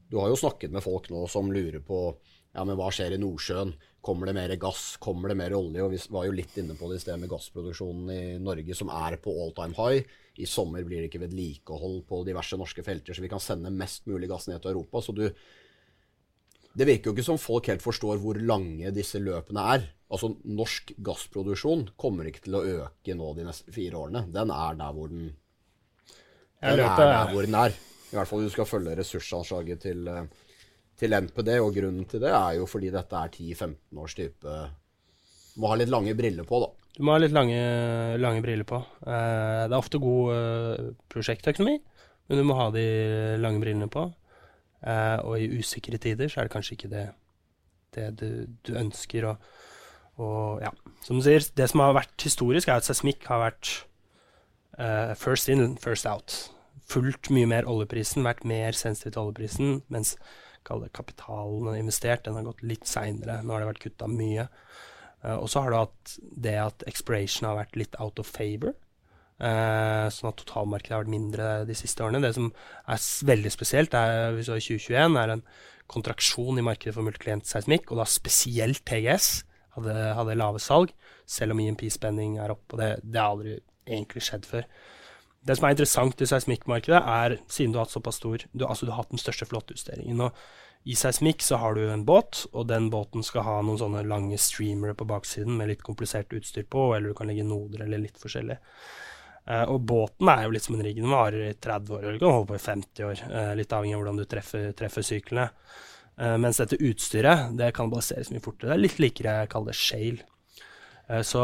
du har jo snakket med folk nå som lurer på ja, men hva skjer i Nordsjøen? Kommer det mer gass? Kommer det mer olje? Og Vi var jo litt inne på det i sted med gassproduksjonen i Norge, som er på all time high. I sommer blir det ikke vedlikehold på diverse norske felter, så vi kan sende mest mulig gass ned til Europa. Så du, det virker jo ikke som folk helt forstår hvor lange disse løpene er. Altså, Norsk gassproduksjon kommer ikke til å øke nå de neste fire årene. Den er der hvor den, den, er der hvor den er. I hvert fall hvis du skal følge ressursanslaget til, eh, til NPD. Og grunnen til det er jo fordi dette er 10-15 års type Du må ha litt lange briller på, da. Du må ha litt lange, lange briller på. Eh, det er ofte god eh, prosjektøkonomi, men du må ha de lange brillene på. Uh, og i usikre tider så er det kanskje ikke det, det du, du, ønsker. Og, og ja, som du sier, det som har vært historisk, er at seismikk har vært uh, first in, first out. Fulgt mye mer oljeprisen, vært mer sensitiv til oljeprisen, mens kapitalen investert, den har gått litt seinere. Nå har det vært kutta mye. Uh, og så har du hatt det at exploration har vært litt out of favor. Uh, sånn at totalmarkedet har vært mindre de siste årene. Det som er veldig spesielt, er, hvis du har 2021, er en kontraksjon i markedet for multiklient-seismikk, og da spesielt TGS hadde, hadde lave salg, selv om IMP-spenning er opp. Og det, det har aldri egentlig skjedd før. Det som er interessant i seismikkmarkedet, er siden du har hatt såpass stor du, altså du har hatt den største flåtejusteringen. Og I seismikk så har du en båt, og den båten skal ha noen sånne lange streamere på baksiden med litt komplisert utstyr på, eller du kan legge noder eller litt forskjellig. Uh, og båten er jo litt som en rigg. Den varer i 30 år, eller kan holde på i 50 år. Uh, litt avhengig av hvordan du treffer, treffer syklene. Uh, mens dette utstyret det kan baseres mye fortere. Det er litt likere jeg kaller det shale. Så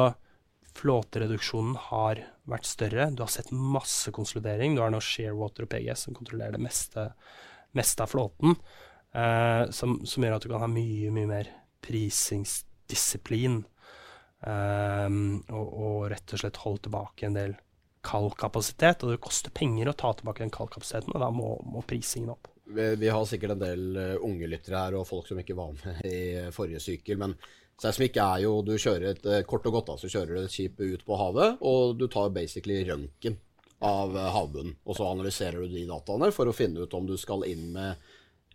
flåtereduksjonen har vært større. Du har sett masse konsolidering. Du har nå Sharewater og PGS som kontrollerer det meste, meste av flåten. Som, som, gjør at du kan ha mye, mye mer prisingsdisiplin. Og, og, rett og slett holde tilbake en del kald kapasitet. Og det koster penger å ta tilbake den kaldkapasiteten, og da må, må prisingen opp. Vi, vi, har sikkert en del uh, unge lyttere her og folk som ikke var med i forrige sykkel. Men seismikk er jo Du kjører et uh, kort og godt da, så kjører du et skip ut på havet, og du tar basically røntgen av uh, havbunnen. Og så analyserer du de dataene for å finne ut om du skal inn med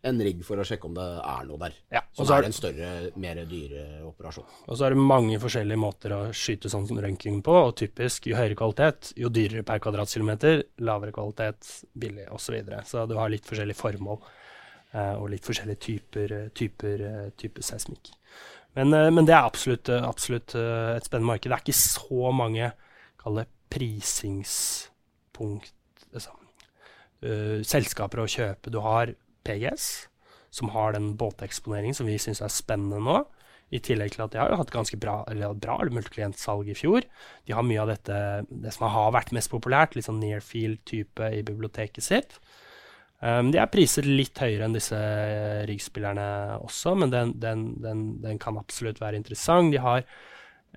en rigg for å sjekke om det er noe der. Ja, som er det en større, mer dyre operasjon. Og så er det mange forskjellige måter å skyte sånn som røntgen på, og typisk jo høyere kvalitet, jo dyrere per kvadratkilometer, lavere kvalitet, billig osv. Så, videre. så du har litt forskjellige formål eh, og litt forskjellige typer, typer, typer seismikk. Men, eh, men, det er absolutt, absolutt, eh, et spennende marked. Det er ikke så mange kall det prisingspunkt altså, uh, selskaper å kjøpe. Du har PGS, som har den båteksponeringen som vi syns er spennende nå. I tillegg til at de har hatt ganske bra, eller bra multiklientsalg i fjor. De har mye av dette, det som har vært mest populært, litt sånn near field-type i biblioteket sitt. Um, de er priset litt høyere enn disse uh, riggspillerne også, men den, den, den, den, kan absolutt være interessant. De har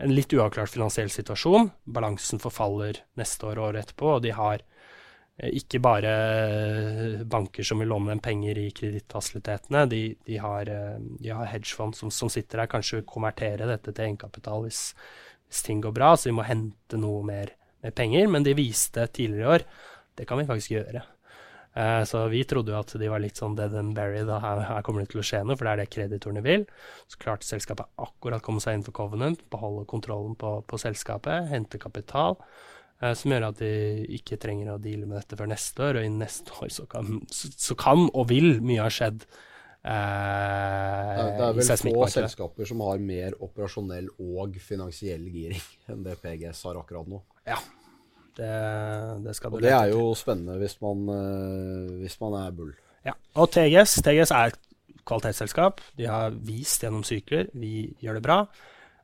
en litt uavklart finansiell situasjon. Balansen forfaller neste år og året etterpå, og de har Eh, ikke bare eh, banker som vil låne dem penger i kredittfasilitetene. De, de, har, eh, de har hedgefond som, som, sitter der, kanskje konvertere dette til egenkapital hvis, hvis, ting går bra, så vi må hente noe mer, mer, penger. Men de viste tidligere i år det kan vi faktisk gjøre. Så vi trodde jo at de var litt sånn dead and buried, og her, her kommer det til å skje noe, for det er det kreditorene vil. Så klarte selskapet akkurat å komme seg inn for Covenant, beholde kontrollen på, på selskapet, hente kapital. Eh, som gjør at de ikke trenger å deale med dette før neste år. Og i neste år så kan, så, så kan og vil mye ha skjedd. Eh, det, det er vel få selskaper som har mer operasjonell og finansiell giring enn det PGS har akkurat nå. Ja, det, det skal du Og det er jo spennende hvis man, uh, hvis man er bull. Ja, og TGS, TGS er et kvalitetsselskap. De har vist gjennom sykler. Vi gjør det bra.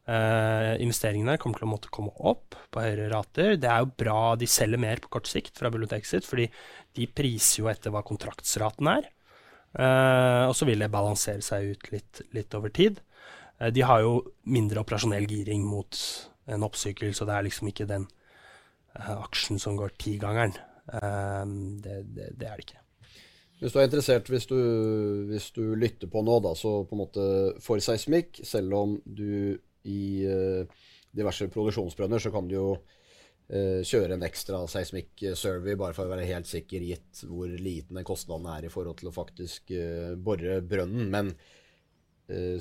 Uh, investeringene kommer til å måtte komme opp på høyere rater. Det er jo bra de selger mer på kort sikt fra biblioteket sitt, fordi de priser jo etter hva kontraktsraten er. Uh, og så vil det balansere seg ut litt, litt over tid. Uh, de har jo mindre operasjonell giring mot en oppsykkel, så det er liksom ikke den aksjen som går tigangeren. Det, det, det er det ikke. Hvis du er interessert, hvis du, hvis du, lytter på nå, da, så på en måte for seismikk, selv om du i uh, diverse produksjonsbrønner, så kan du jo uh, kjøre en ekstra seismikk-survey bare for å være helt sikker, gitt hvor liten den kostnaden er i forhold til å faktisk bore brønnen. Men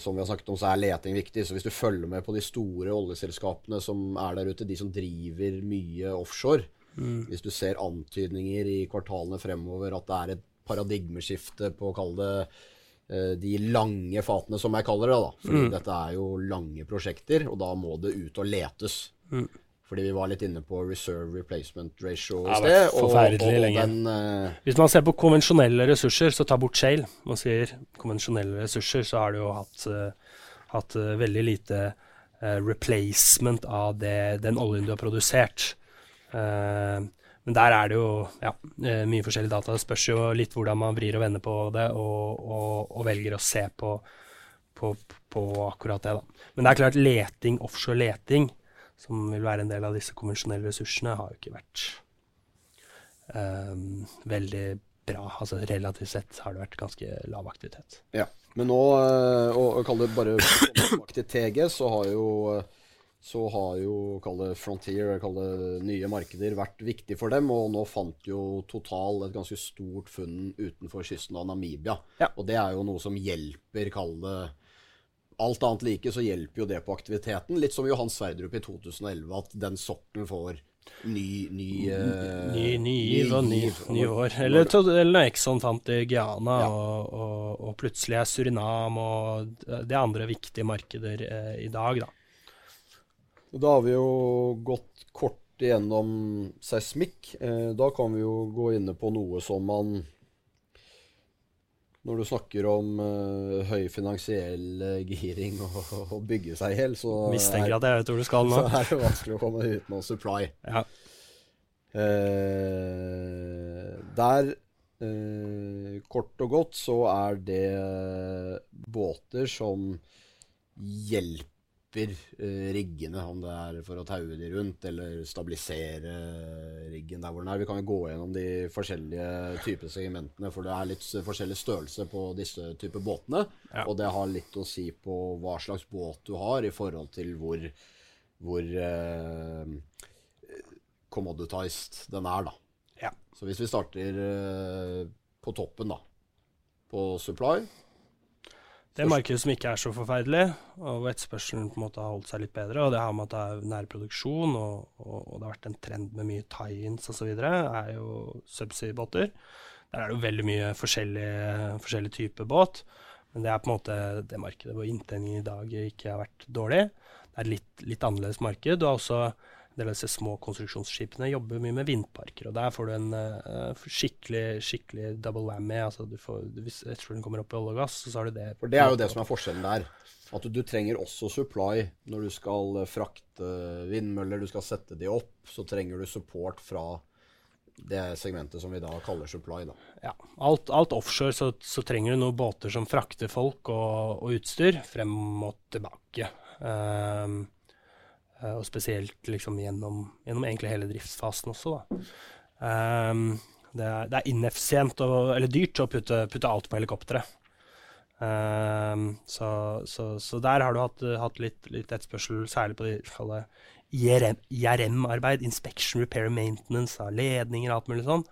som vi har snakket om, så er leting viktig. Så hvis du følger med på de store oljeselskapene som er der ute, de som driver mye offshore mm. Hvis du ser antydninger i kvartalene fremover at det er et paradigmeskifte på å kalle det Eh, de lange fatene, som jeg kaller det. da. Fordi mm. dette er jo lange prosjekter, og da må det ut og letes. Mm. Fordi vi var litt inne på reserve replacement ratio i sted. Og, og, og den, uh... Hvis man ser på konvensjonelle ressurser, så ta bort shale. Man sier konvensjonelle ressurser, så har du jo hatt, uh, hatt uh, veldig lite replacement av det, den oljen du har produsert. Uh, men der er det jo ja, eh, mye forskjellige data. Det spørs jo litt hvordan man vrir og vender på det, og, og, og velger å se på, på, på akkurat det. da. Men det er klart, leting, offshore leting, som vil være en del av disse konvensjonelle ressursene, har jo ikke vært um, veldig bra. Altså Relativt sett har det vært ganske lav aktivitet. Ja, Men nå, å og kall det bare tilbake til TG, så har jo så har jo kall det Frontier, kall det nye markeder, vært viktig for dem. Og nå fant jo Total et ganske stort funn utenfor kysten av Namibia. Ja. Og det er jo noe som hjelper, kall det Alt annet like, så hjelper jo det på aktiviteten. Litt som Johan Sverdrup i 2011, at den sokkelen får ny Ny, uh, Ny, ny giv og ny, ny år. Eller, eller Exxon fant i Guyana, Ja. og, og, og plutselig er Surinam og det er andre viktige markeder eh, i dag, da. Da har vi jo gått kort igjennom seismikk. Eh, da kan vi jo gå inne på noe som man Når du snakker om eh, høy finansiell eh, giring og, og bygge seg i hjel, så, er- så er det vanskelig å komme utenom supply. Ja. Eh, der, eh, kort og godt, så er det båter som hjelper eh, riggene, om det er for å taue de rundt eller stabilisere riggen der hvor den er. Vi kan jo gå gjennom de forskjellige typer segmentene, for det er litt forskjellig størrelse på disse typer båtene. Ja. Og det har litt å si på hva slags båt du har, i forhold til hvor, hvor eh, commoditized den er, da. Ja. Så hvis vi starter eh, på toppen, da, på supply Det markedet som ikke er så forferdelig, og etterspørselen på en måte har holdt seg litt bedre, og det har med at det er nærproduksjon, og, og, og det har vært en trend med mye tie-ins osv., er jo subsea-båter. Der er det jo veldig mye forskjellig, forskjellig type båt, men det er på en måte det markedet hvor inntjeningen i dag ikke har vært dårlig. Det er et litt, litt annerledes marked. Du har også del av disse små konstruksjonsskipene jobber mye med vindparker, og der får du en uh, skikkelig, skikkelig double whammy. Altså du får, hvis etterspørselen kommer opp i olje og gass, så har du det. For det er jo det som er forskjellen der. At du, du trenger også supply når du skal frakte vindmøller, du skal sette de opp. Så trenger du support fra det segmentet som vi da kaller supply. da. Ja, alt, alt offshore så, så trenger du noen båter som frakter folk og, og utstyr frem og tilbake. Eh, og spesielt liksom gjennom, gjennom egentlig hele driftsfasen også, da. Um, det, er, det er ineffisient og, eller dyrt å putte, putte alt på helikopteret. Um, så, så, så der har du hatt, hatt litt, litt etterspørsel, særlig på de IRM-arbeid, IRM inspection, repair and maintenance av ledninger og alt mulig sånn.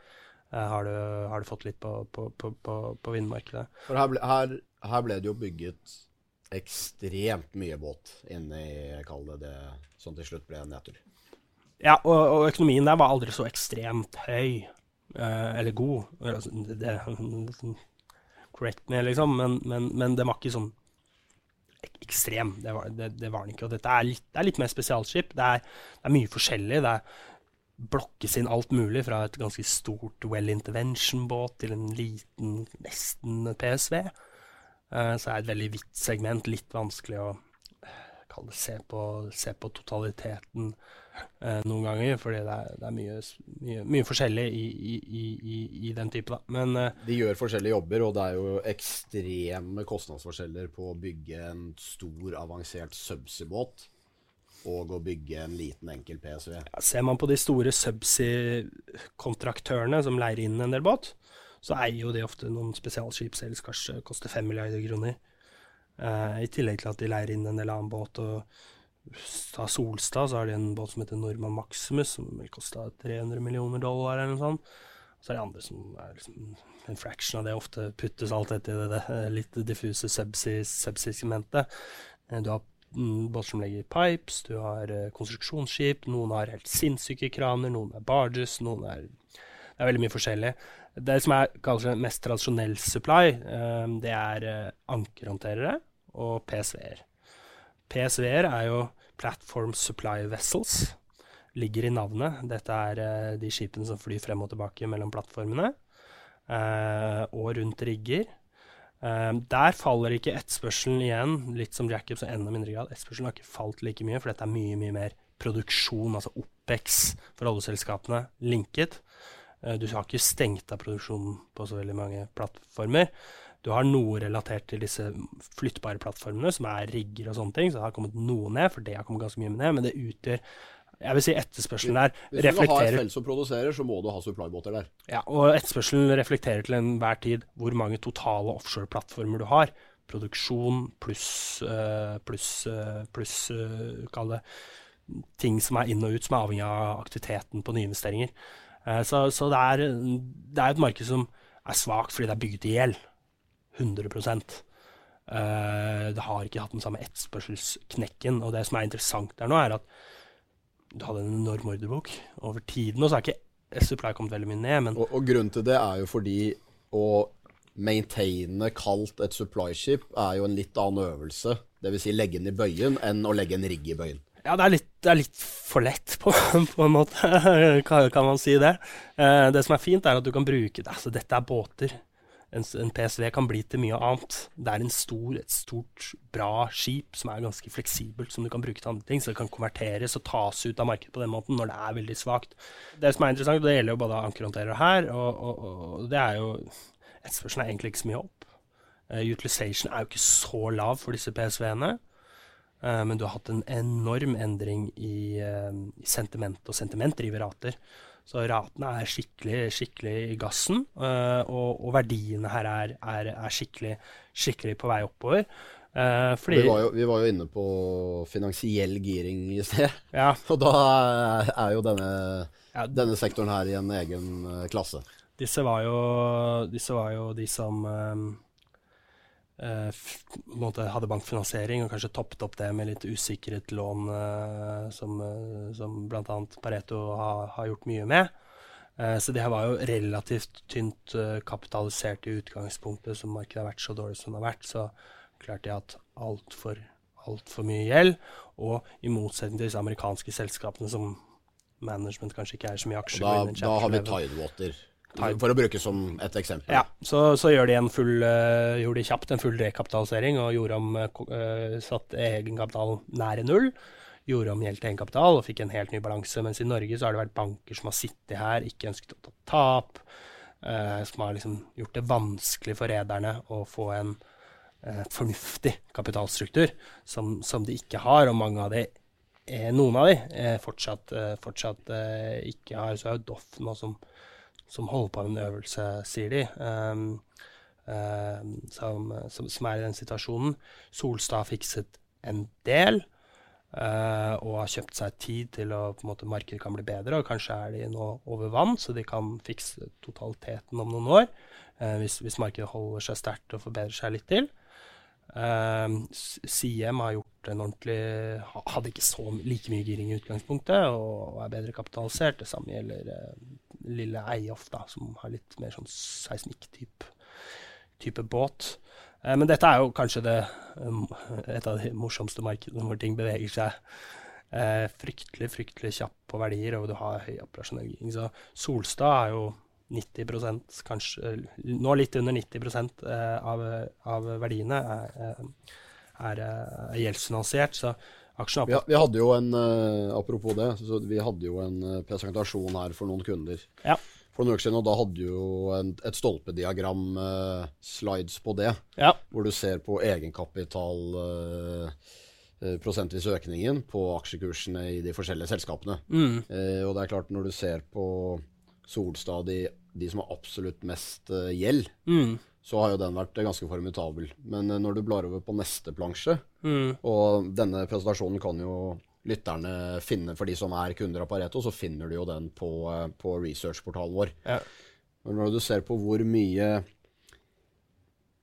Uh, har, du, har du fått litt på, på, på, på vindmarkedet. For her ble, her, her ble det jo bygget ekstremt mye båt inne i, kall det som til slutt ble en nedtur. Ja, og, og økonomien der var aldri så ekstremt høy, eh, eller god. Altså, det, det, correct me, liksom, men, men, men det var ikke sånn ek- ekstrem. Det var, det, det var den ikke. Og dette er litt, det er litt mer spesialskip. Det er, det er mye forskjellig. Det blokkes inn alt mulig, fra et ganske stort well intervention-båt til en liten, nesten PSV. Eh, så er det et veldig vidt segment, litt vanskelig å det, se, på, se på totaliteten eh, noen ganger, fordi det er, det er mye, mye, mye forskjellig i, i, i, i, i den type. Da. Men eh, De gjør forskjellige jobber, og det er jo ekstreme kostnadsforskjeller på å bygge en stor, avansert subsea-båt og å bygge en liten, enkel PSV. ja, ser man på de store subsea-kontraktørene som leier inn en del båt, så eier jo de ofte noen spesialskip selv, kanskje koster fem milliarder kroner. Uh, I tillegg til at de leier inn en del annen båt. og Ta Solstad, så har de en båt som heter Norman Maximus, som vil koste 300 millioner dollar eller noe sånt. Så er det andre som er liksom en fraction av det. Ofte puttes alt dette i det, det litt diffuse subsea-segmentet. Eh, Du har båt båter som legger pipes, du har eh, konstruksjonsskip, noen har helt sinnssyke kraner, noen er barges, noen er Det er veldig mye forskjellig. Det som er kanskje mest tradisjonell supply, eh, det er eh, ankerhåndterere og PSV-er. PSV-er er jo Platform Supply Vessels. Ligger i navnet. Dette er eh, de skipene som flyr frem og tilbake mellom plattformene og rundt rigger. Der faller ikke etterspørselen igjen, litt som Jacobs og enda mindre grad. Etterspørselen har ikke falt like mye, for dette er mye mye mer produksjon, altså OPEX for oljeselskapene, linket. Eh, du har ikke stengt av produksjonen på så veldig mange plattformer. Du har noe relatert til disse flyttbare plattformene, som er rigger og sånne ting. Så det har kommet noe ned, for det har kommet ganske mye ned. Men det utgjør jeg vil si etterspørselen der Hvis du vil ha et felt som produserer, så må du ha supply-båter der. ja, Og etterspørselen reflekterer til enhver tid hvor mange totale offshore-plattformer du har. Produksjon pluss uh, pluss uh, pluss Kall det ting som er inn og ut, som er avhengig av aktiviteten på nyinvesteringer. Uh, så så det, er, det er et marked som er svakt fordi det er bygget i hjel. 100 uh, Det har ikke hatt den samme etterspørselsknekken. Og det som er interessant der nå, er at du hadde en enorm ordrebok over tiden. Og så har ikke supply kommet veldig mye ned, Og, og grunnen til det er jo fordi å maintaine kaldt et supply-skip er jo en litt annen øvelse. Dvs. Si legge den i bøyen enn å legge en rigg i bøyen. Ja, det er litt, det er litt for lett, på, på en måte. kan, kan man si det. Eh, det som er fint, er at du kan bruke det. Altså, dette er båter. En, en PSV kan bli til mye annet. Det er stor, et stort, bra skip som er ganske fleksibelt, som du kan bruke til andre ting. Så det kan konverteres og tas ut av markedet på den måten når det er veldig svakt. Det som er interessant, og det gjelder jo både ankerhåndterer her, og, og, og det er jo Etterspørselen er egentlig ikke så mye opp. Uh, utilization er jo ikke så lav for disse PSV-ene. Eh, men du har hatt en enorm endring i, uh, i sentiment, og sentiment driver rater. Så ratene er skikkelig, skikkelig i gassen, uh, og, og verdiene her er, er, er skikkelig, skikkelig på vei oppover. Fordi Vi var, jo, vi var jo inne på finansiell giring i sted. ja, Og da er- jo denne, ja, denne sektoren her i en egen klasse. disse, var jo, disse var jo de som eh, eh, f- på en måte hadde bankfinansiering, og kanskje toppet opp det med litt usikret lån, eh, som, uh, som bl.a. Pareto har, har gjort mye med. Eh, så det her var jo relativt tynt eh, kapitalisert i utgangspunktet, som markedet har vært så dårlig som det har vært. Så klarte de at altfor altfor mye gjeld, og i motsetning til disse amerikanske selskapene som management kanskje ikke er så mye aksjer da, da har vi Tidewater, For å bruke som et eksempel. Ja, så, så gjør de en full, uh, gjorde de kjapt en full rekapitalisering og gjorde om uh, satt egenkapital nære null. Gjorde om til egenkapital og fikk en helt ny balanse. Mens i Norge så har det vært banker som har sittet her, ikke ønsket å ta tap. Uh, som har liksom gjort det vanskelig for rederne å få en uh, fornuftig kapitalstruktur, som, som de ikke har. Og mange av de, er noen av de, fortsatt, fortsatt ikke har. Så er jo Doff nå som som holder på med en øvelse, sier de, Um, ehm, som, som, som er i den situasjonen. Solstad har fikset en del Uh, og har kjøpt seg tid til å på markedet kan bli bedre. Og kanskje er de nå over vann, så de kan fikse totaliteten om noen år. Uh, hvis, hvis markedet holder seg sterkt og forbedrer seg litt til. Uh, Siem har gjort en ordentlig Hadde ikke så like mye giring i utgangspunktet og, er bedre kapitalisert. Det samme gjelder eh, lille Eiof, da, som har litt mer sånn seismikk-type type båt. Eh, men dette er jo kanskje det, um, et av de morsomste markedene hvor ting beveger seg eh, fryktelig, fryktelig kjapt på verdier, og du har høy operasjonell giring. Så Solstad er jo 90% kanskje Nå litt under 90 eh, av, av verdiene er, er, er, eh, gjeldsfinansiert. Så aksjen Vi, vi hadde jo en, eh, apropos det, så vi hadde jo en eh, presentasjon her for noen kunder Ja. for noen uker siden, og da hadde jo en, et stolpediagram, eh, slides på det, Ja. hvor du ser på egenkapital prosentvis økningen på aksjekursene i de forskjellige selskapene. Mm, Eh, og det er klart, når du ser på Solstad, de, de som har absolutt mest gjeld, mm, så har jo den vært ganske formidabel. Men eh, når du blar over på neste plansje, mm, og denne presentasjonen kan jo lytterne finne for de som er kunder av Pareto, så finner du jo den på, eh, på researchportalen vår. ja. Men når du ser på hvor mye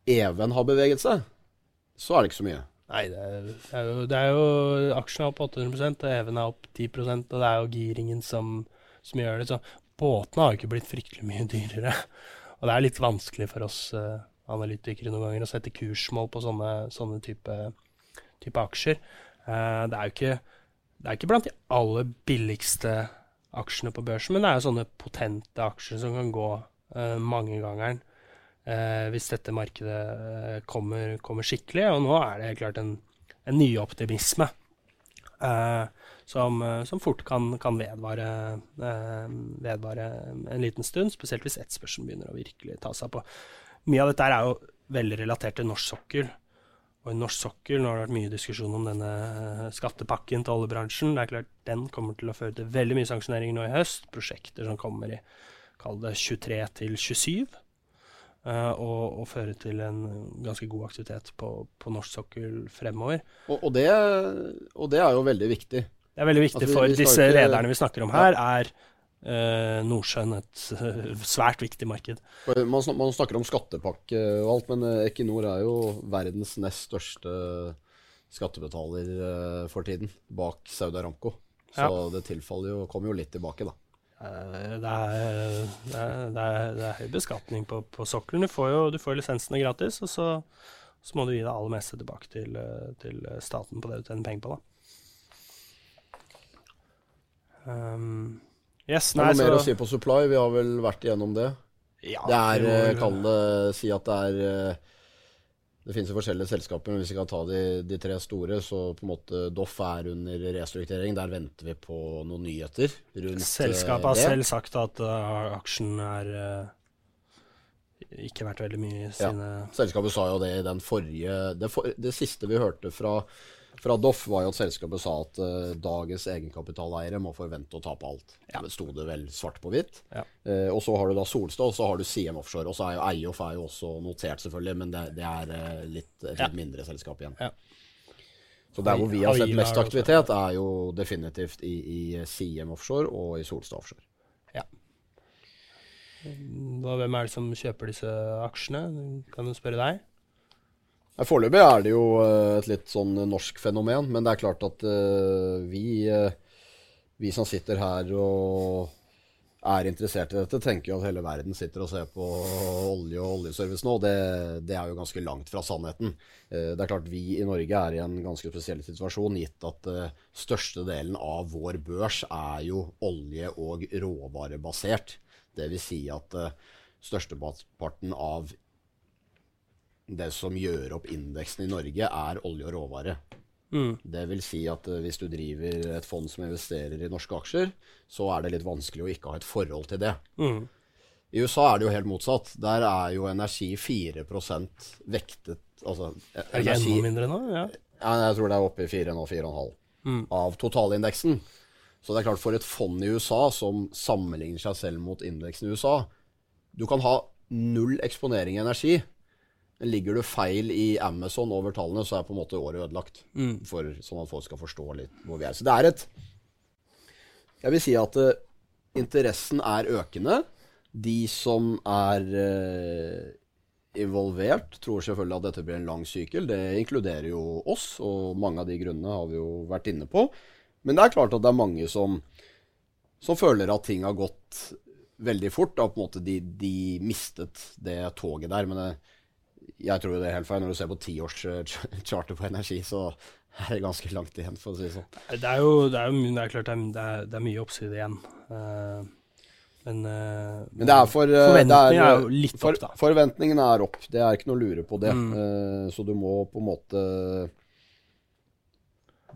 Even har beveget seg, så er det ikke så mye. Nei, det er, det er jo, det er jo Aksjen er opp 800 og Even er opp 10% og det er jo giringen som, som gjør det. Så båtene har jo ikke blitt fryktelig mye dyrere. Og det er litt vanskelig for oss uh, analytikere noen ganger å sette kursmål på sånne, sånne type, type aksjer. Uh, det er ikke, det er ikke blant de aller billigste aksjene på børsen, men det er jo sånne potente aksjer som kan gå uh, mangegangeren uh, hvis dette markedet eh, kommer, kommer skikkelig. Og nå er det helt klart en, en nyoptimisme eh, som, eh, som fort kan, kan vedvare, eh, vedvare en liten stund, spesielt hvis etterspørselen begynner å virkelig ta seg på. Mye av dette er jo veldig relatert til norsk sokkel. Og i norsk sokkel, nå har det vært mye diskusjon om denne eh, skattepakken til oljebransjen. Det er klart Den kommer til å føre til veldig mye sanksjoneringer nå i høst. Prosjekter som kommer i kall det 23 til 27. Uh, og, og, føre til en ganske god aktivitet på, på norsk sokkel fremover. Og, og, det, og, det, er jo veldig viktig. Det er veldig viktig altså, for disse ikke, rederne vi snakker om her, er uh, Nordsjøen et svært viktig marked. Man, man, snakker om skattepakke og alt, men Equinor er jo verdens nest største skattebetaler for tiden, bak Saudi Aramco. Så ja. det tilfaller jo, kommer jo litt tilbake, da. Eh, det er, det, er, det, er, det er, høy beskatning på, på sokkelen. Du får jo du får lisensene gratis, og så, så, må du gi det aller meste tilbake til, til staten på det du tjener penger på. da. Um, yes, nei, Har du mer å si på supply? Vi har vel vært igjennom det. Ja, det er, eh, kall det, si at det er eh, det finnes jo forskjellige selskaper, men hvis vi kan ta de, de, tre store, så på en måte Doff er under restrukturering. Der venter vi på noen nyheter rundt Selskapet har selv sagt at uh, aksjen er uh, ikke verdt veldig mye sine ja. Selskapet sa jo det i den forrige det, for, det siste vi hørte fra fra Doff var jo at selskapet sa at uh, dagens egenkapitaleiere må forvente å tape alt. Ja. Det sto det vel svart på hvitt. Ja. Uh, og så har du da Solstad, og så har du CM Offshore. Og så er jo Eiof er jo også notert, selvfølgelig, men det, det er uh, litt, et ja. mindre selskap igjen. Så der hvor vi har sett mest aktivitet, er jo definitivt i, i CM Offshore og i Solstad Offshore. Ja. Hvem er det som kjøper disse aksjene? Kan du spørre deg? Foreløpig er det jo eh, et litt sånn norsk fenomen, men det er klart at uh, vi, uh, vi som sitter her og er interessert i dette, tenker jo at hele verden sitter og ser på olje og oljeservice nå. Det, det er jo ganske langt fra sannheten. Det er klart Vi i Norge er i en ganske spesiell situasjon, gitt at uh, største delen av vår børs er jo olje- og råvarebasert. Vil si at størsteparten av det som gjør opp indeksen i Norge, er olje og råvare. Mm. Det vil si at uh, hvis du driver et fond som investerer i norske aksjer, så er det litt vanskelig å ikke ha et forhold til det. Mm. I USA er det jo helt motsatt. Der er jo energi 4 vektet altså, e, Er det enda mindre nå? Ja. ja. Jeg tror det er oppe i 4,5 mm. av totalindeksen. Så det er klart, for et fond i USA som sammenligner seg selv mot indeksen i USA Du kan ha null eksponering i energi, ligger du feil i Amazon over tallene, så er på en måte året ødelagt. Mm. For, sånn at folk skal forstå litt hvor vi er. Så det er et Jeg vil si at uh, interessen er økende. De som er uh, involvert, tror selvfølgelig at dette blir en lang sykkel. Det inkluderer jo oss, og mange av de grunnene har vi jo vært inne på. Men det er klart at det er mange som, som føler at ting har gått veldig fort. Da på en måte de, de mistet det toget der. Men det, jeg tror det er helt feil. Når du ser på tiårscharter eh, på energi, så er det ganske langt igjen, for å si det sånn. Det er jo, det er jo det er klart det er, det er mye oppside igjen. Uh, men, uh, men, det er for Forventningene er, jo litt for, opp, da. Forventningen er opp. Det er ikke noe å lure på det. Mm. Så du må på en måte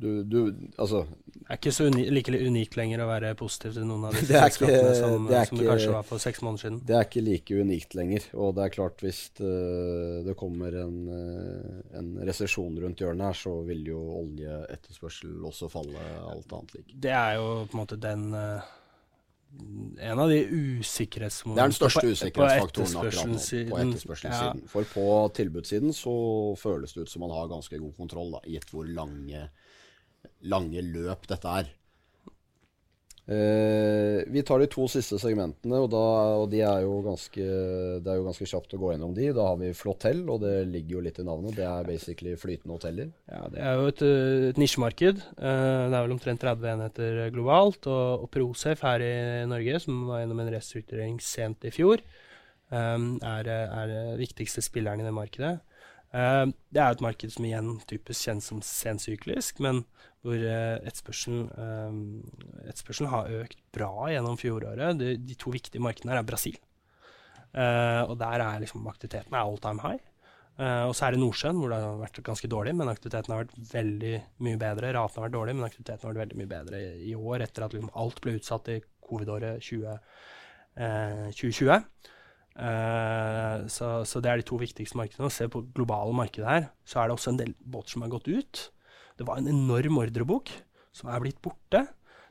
du, du, altså er ikke så uni like unikt lenger å være positiv til noen av disse selskapene som, det, som det kanskje var for seks måneder siden. Det er ikke like unikt lenger. Og det er klart, hvis uh, det kommer en, uh, en resesjon rundt hjørnet her, så vil jo oljeetterspørsel også falle, alt annet like. Det er jo på en måte den uh, en av de usikkerhetsmomentene Det er den største usikkerhetsfaktoren akkurat nå, på etterspørselssiden. Ja. For på tilbudssiden så føles det ut som man har ganske god kontroll, da, gitt hvor lange lange løp dette er. Eh, vi tar de to siste segmentene, og, da, og de er ganske, det er jo ganske kjapt å gå gjennom de. Da har vi Flåtell, og det ligger jo litt i navnet. Det er basically flytende hoteller. Ja, Det er jo et, et nisjemarked. Eh, det er vel omtrent 30 enheter globalt. Og, og Prosafe her i Norge, som var gjennom en restrukturering sent i fjor, um, er, er viktigste spilleren i det markedet. Eh, det er et marked som igjen typisk kjennes som sensyklisk, men hvor etterspørselen, uh, etterspørselen har økt bra gjennom fjoråret. De, de to viktige markedene her er Brasil. Og der er liksom aktiviteten er all time high. Og så er det Nordsjøen, hvor det har vært ganske dårlig, men aktiviteten har vært veldig mye bedre. Raten har vært dårlig, men aktiviteten har vært veldig mye bedre i, år, etter at liksom alt ble utsatt i covid-året 20, 2020. Eh, så, så det er de to viktigste markedene. Se på globale markedet her, så er det også en del båter som har gått ut. Det var en enorm ordrebok som er blitt borte.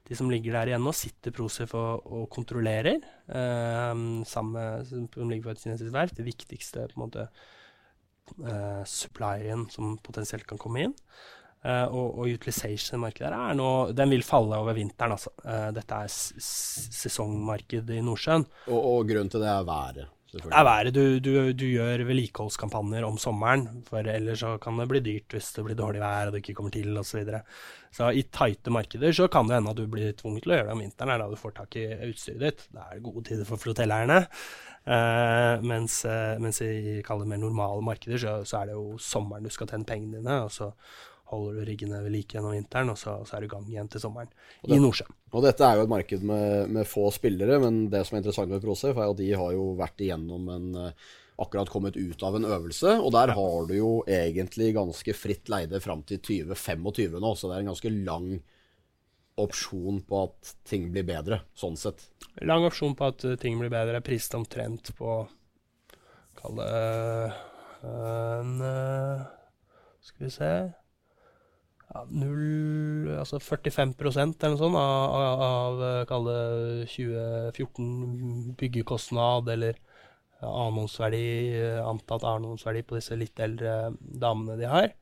De som ligger der igjen nå, sitter Prosef og, og kontrollerer. Eh, sammen som ligger på et kinesisk verft. Det viktigste på en måte eh, supplyen som potensielt kan komme inn. Uh, og, og utilization-markedet er nå Den vil falle over vinteren, altså. Uh, dette er sesongmarked i Nordsjøen. Og, og, grunnen til det er været? Det er været. Du, du, du gjør vedlikeholdskampanjer om sommeren, for ellers så kan det bli dyrt hvis det blir dårlig vær og det ikke kommer til osv. Så, videre. så i tighte markeder så kan det hende at du blir tvunget til å gjøre det om vinteren, er da du får tak i utstyret ditt. Det er gode tider for flotelleierne. Uh, mens, mens, i mer normale markeder så, så, er det jo sommeren du skal tjene pengene dine. og så holder du riggene ved like gjennom vinteren, og så, så, er du i gang igjen til sommeren det, i Nordsjøen. Og dette er jo et marked med, med, få spillere, men det som er interessant med Prosef, er at de har jo vært igjennom en eh, akkurat kommet ut av en øvelse, og der har du jo egentlig ganske fritt leide fram til 2025 nå, så det er en ganske lang opsjon på at ting blir bedre, sånn sett. Lang opsjon på at ting blir bedre, priset omtrent på Kall det øh, en Skal vi se ja, 0, altså 45% eller noe sånt av, av, av eh, kall det 2014 byggekostnad eller annonsverdi, eh, antatt annonsverdi på disse litt eldre damene de har.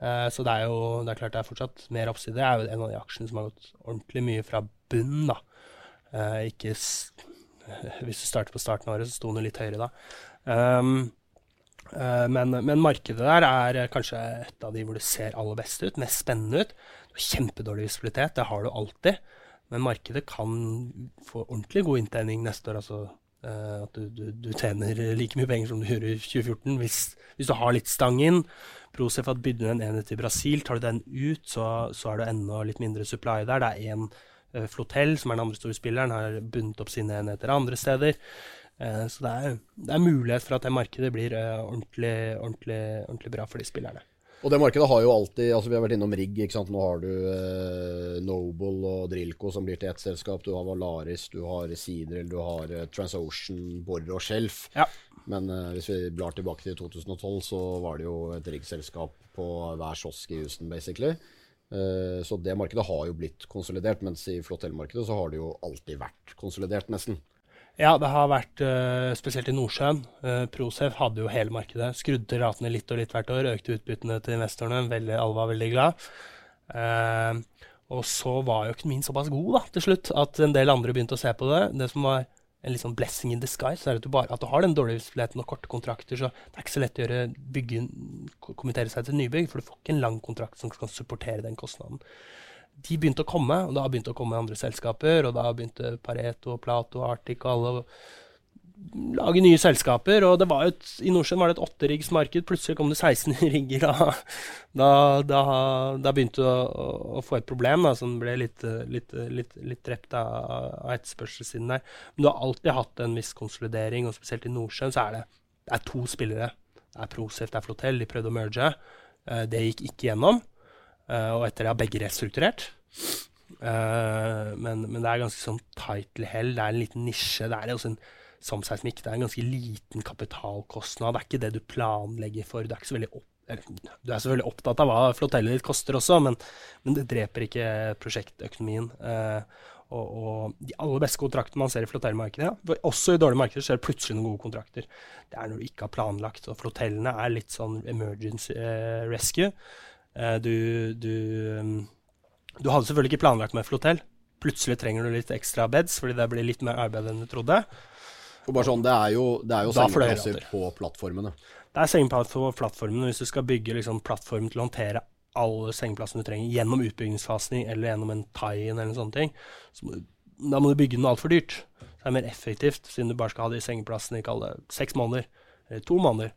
Eh, så det er jo det er klart det er fortsatt mer oppside. Det er jo en av de aksjene som har gått ordentlig mye fra bunnen. Eh, ikke Hvis du starter på starten av året, så sto den litt høyere da. Um, Eh, men, men, markedet der er kanskje et av de hvor det ser aller best ut, mest spennende ut. Kjempedårlig visibilitet, det har du alltid. Men markedet kan få ordentlig god inntjening neste år. altså uh, At du, du, du, tjener like mye penger som du gjorde i 2014 hvis, hvis, du har litt stang inn. Prosef har bygd en enhet i Brasil. Tar du den ut, så, så er det enda litt mindre supply der. Det er én eh, flotell, som er den andre store spilleren, har bundet opp sine enheter andre steder. Eh, så det er, det er, mulighet for at det markedet blir eh, ordentlig, ordentlig, ordentlig, bra for de spillerne. Og det markedet har jo alltid altså Vi har vært innom rigg. ikke sant? Nå har du eh, Noble og Drilco som blir til ett selskap. Du har Valaris, du har Seadrill, du har eh, Transocean, Borre og Shelf. Ja. Men eh, hvis vi blar tilbake til 2012, så var det jo et riggselskap på hver kiosk i Houston, basically. Eh, så det markedet har jo blitt konsolidert, mens i flotellmarkedet så har det jo alltid vært konsolidert, nesten. Ja, det har vært uh, spesielt i Nordsjøen. Uh, Procef hadde jo hele markedet. Skrudde ratene litt og litt hvert år, økte utbyttene til investorene. Veldig, alle var veldig glad. Uh, og så var jo økonomien såpass god da, til slutt at en del andre begynte å se på det. Det som var en litt sånn blessing in disguise, er at du, bare, at du har den dårlige visibiliteten og korte kontrakter, så det er ikke så lett å gjøre bygge, kommentere seg til nybygg, for du får ikke en lang kontrakt som kan supportere den kostnaden de begynte å komme, og da begynte å komme andre selskaper. Og da begynte Pareto, Plato, Arctic og alle å lage nye selskaper. Og det var et, i Nordsjøen var det et åtteriggsmarked. Plutselig kom det 16 rigger. Da, da, da, da begynte du å, å, få et problem da, som ble litt, litt, litt, litt drept av, etterspørselssiden der. Men du har alltid hatt en viss konsolidering, og spesielt i Nordsjøen så er det, det er to spillere. Det er Procef, det er Flotel. De prøvde å merge. Eh, det gikk ikke gjennom. Uh, og etter det har begge restrukturert. Uh, men, men, det er ganske sånn tightly hell. Det er en liten nisje. Det er også en samseismikk. det er en ganske liten kapitalkostnad. Det er ikke det du planlegger for. Du er, opp, du er selvfølgelig opptatt av hva flotellet ditt koster også, men, men, det dreper ikke prosjektøkonomien. Uh, og, og, de aller beste kontraktene man ser i flotellmarkedet, også i dårlige markeder, så er det plutselig noen gode kontrakter. Det er når du ikke har planlagt. Og flotellene er litt sånn emergency uh, rescue. Eh, du, du, um, du, hadde selvfølgelig ikke planlagt med flotell. Plutselig trenger du litt ekstra beds fordi det blir litt mer arbeid enn du trodde. Og bare sånn, Det er jo, det er jo sengeplasser på plattformene. Det er sengeplasser på plattformene. Hvis du skal bygge liksom, plattform til å håndtere alle sengeplassene du trenger gjennom utbyggingsfasen eller gjennom en tie-in eller sånne ting, så må, da må du bygge den altfor dyrt. det er mer effektivt, siden du bare skal ha de sengeplassene i seks måneder, eller to måneder,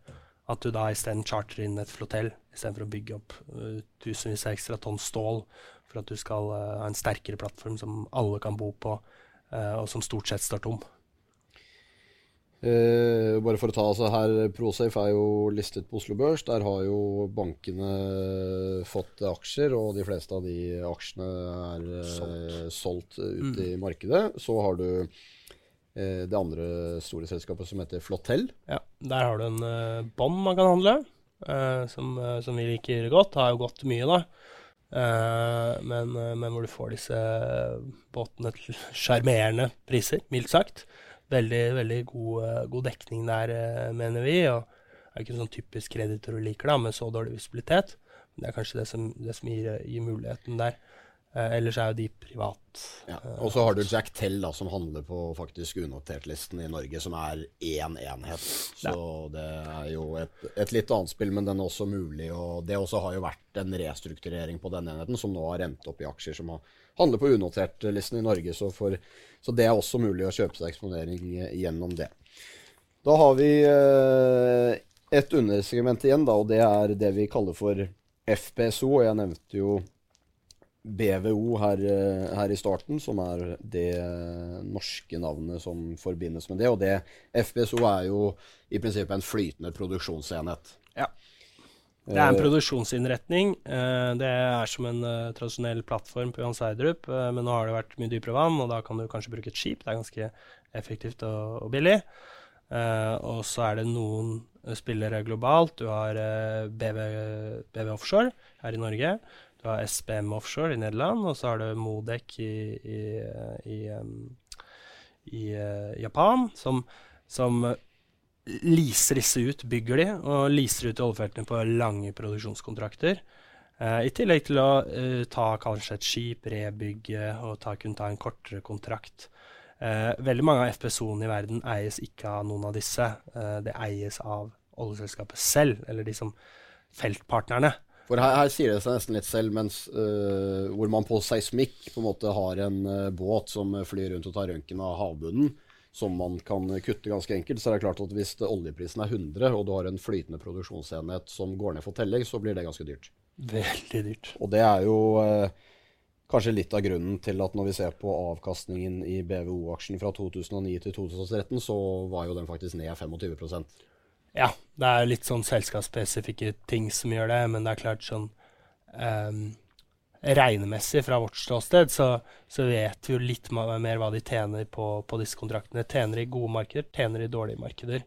at du da isteden charterer inn et flotell istedenfor å bygge opp uh, tusenvis av ekstra tonn stål for at du skal uh, ha en sterkere plattform som alle kan bo på, uh, og som stort sett står tom. Eh, bare for å ta altså her, Prosafe er jo listet på Oslo Børs. Der har jo bankene fått aksjer, og de fleste av de aksjene er solgt, solgt ute mm. i markedet. Så har du det andre store selskapet som heter Flotell. Ja, Der har du en uh, bånd man kan handle, uh, som, uh, som, vi liker godt. Har jo gått mye, da. Men, men, hvor du får disse båtene til sjarmerende priser, mildt sagt. Veldig, veldig god, god dekning der, mener vi. og det er ikke sånn typisk kreditor du liker, da, med så dårlig visibilitet. Det er kanskje det som, det som gir, gir muligheten der. Eh, ellers er jo de privat. Ja. Og så har du Jack Tell, da, som handler på faktisk unotert-listen i Norge, som er én enhet. Så ja. det er jo et, et, litt annet spill, men den er også mulig. Og det også har jo vært en restrukturering på den enheten, som nå har rent opp i aksjer som handler på unotert-listen i Norge. Så, for, så, det er også mulig å kjøpe seg eksponering gjennom det. Da har vi eh, et undersegment igjen, da, og det er det vi kaller for FPSO. og Jeg nevnte jo BVO her, eh, her, i starten, som er det norske navnet som forbindes med det. Og det FPSO er jo i prinsippet en flytende produksjonsenhet. Ja. Det er en eh, produksjonsinnretning. Eh, det er som en tradisjonell plattform på Johan Sverdrup, men nå har det vært mye dypere vann, og da kan du kanskje bruke et skip. Det er ganske effektivt og, og billig. og så er det noen spillere globalt. Du har BV, BV Offshore her i Norge. Du har SBM Offshore i Nederland, og så har du Modec i, i, i, i uh, Japan, som, som leaser disse ut, bygger de, og leaser ut oljefeltene på lange produksjonskontrakter. Uh, I tillegg til å uh, ta kanskje et skip, rebygge og ta, kunne ta en kortere kontrakt. Uh, veldig mange av FPSO-ene i verden eies ikke av noen av disse. det eies av oljeselskapet selv, eller de som feltpartnerne. For her, her, sier det seg nesten litt selv, mens uh, hvor man på seismikk på en måte har en uh, båt som flyr rundt og tar røntgen av havbunnen, som man kan kutte ganske enkelt, så er det klart at hvis oljeprisen er 100, og du har en flytende produksjonsenhet som går ned for telling, så blir det ganske dyrt. Veldig dyrt. Og det er jo uh, kanskje litt av grunnen til at når vi ser på avkastningen i BVO-aksjen fra 2009 til 2013, så var jo den faktisk ned 25 ja, det er litt sånn selskapsspesifikke ting som gjør det, men det er klart sånn um, Regnemessig fra vårt ståsted så, så, vet vi jo litt mer hva de tjener på, på, disse kontraktene. Tjener i gode markeder, tjener i dårlige markeder.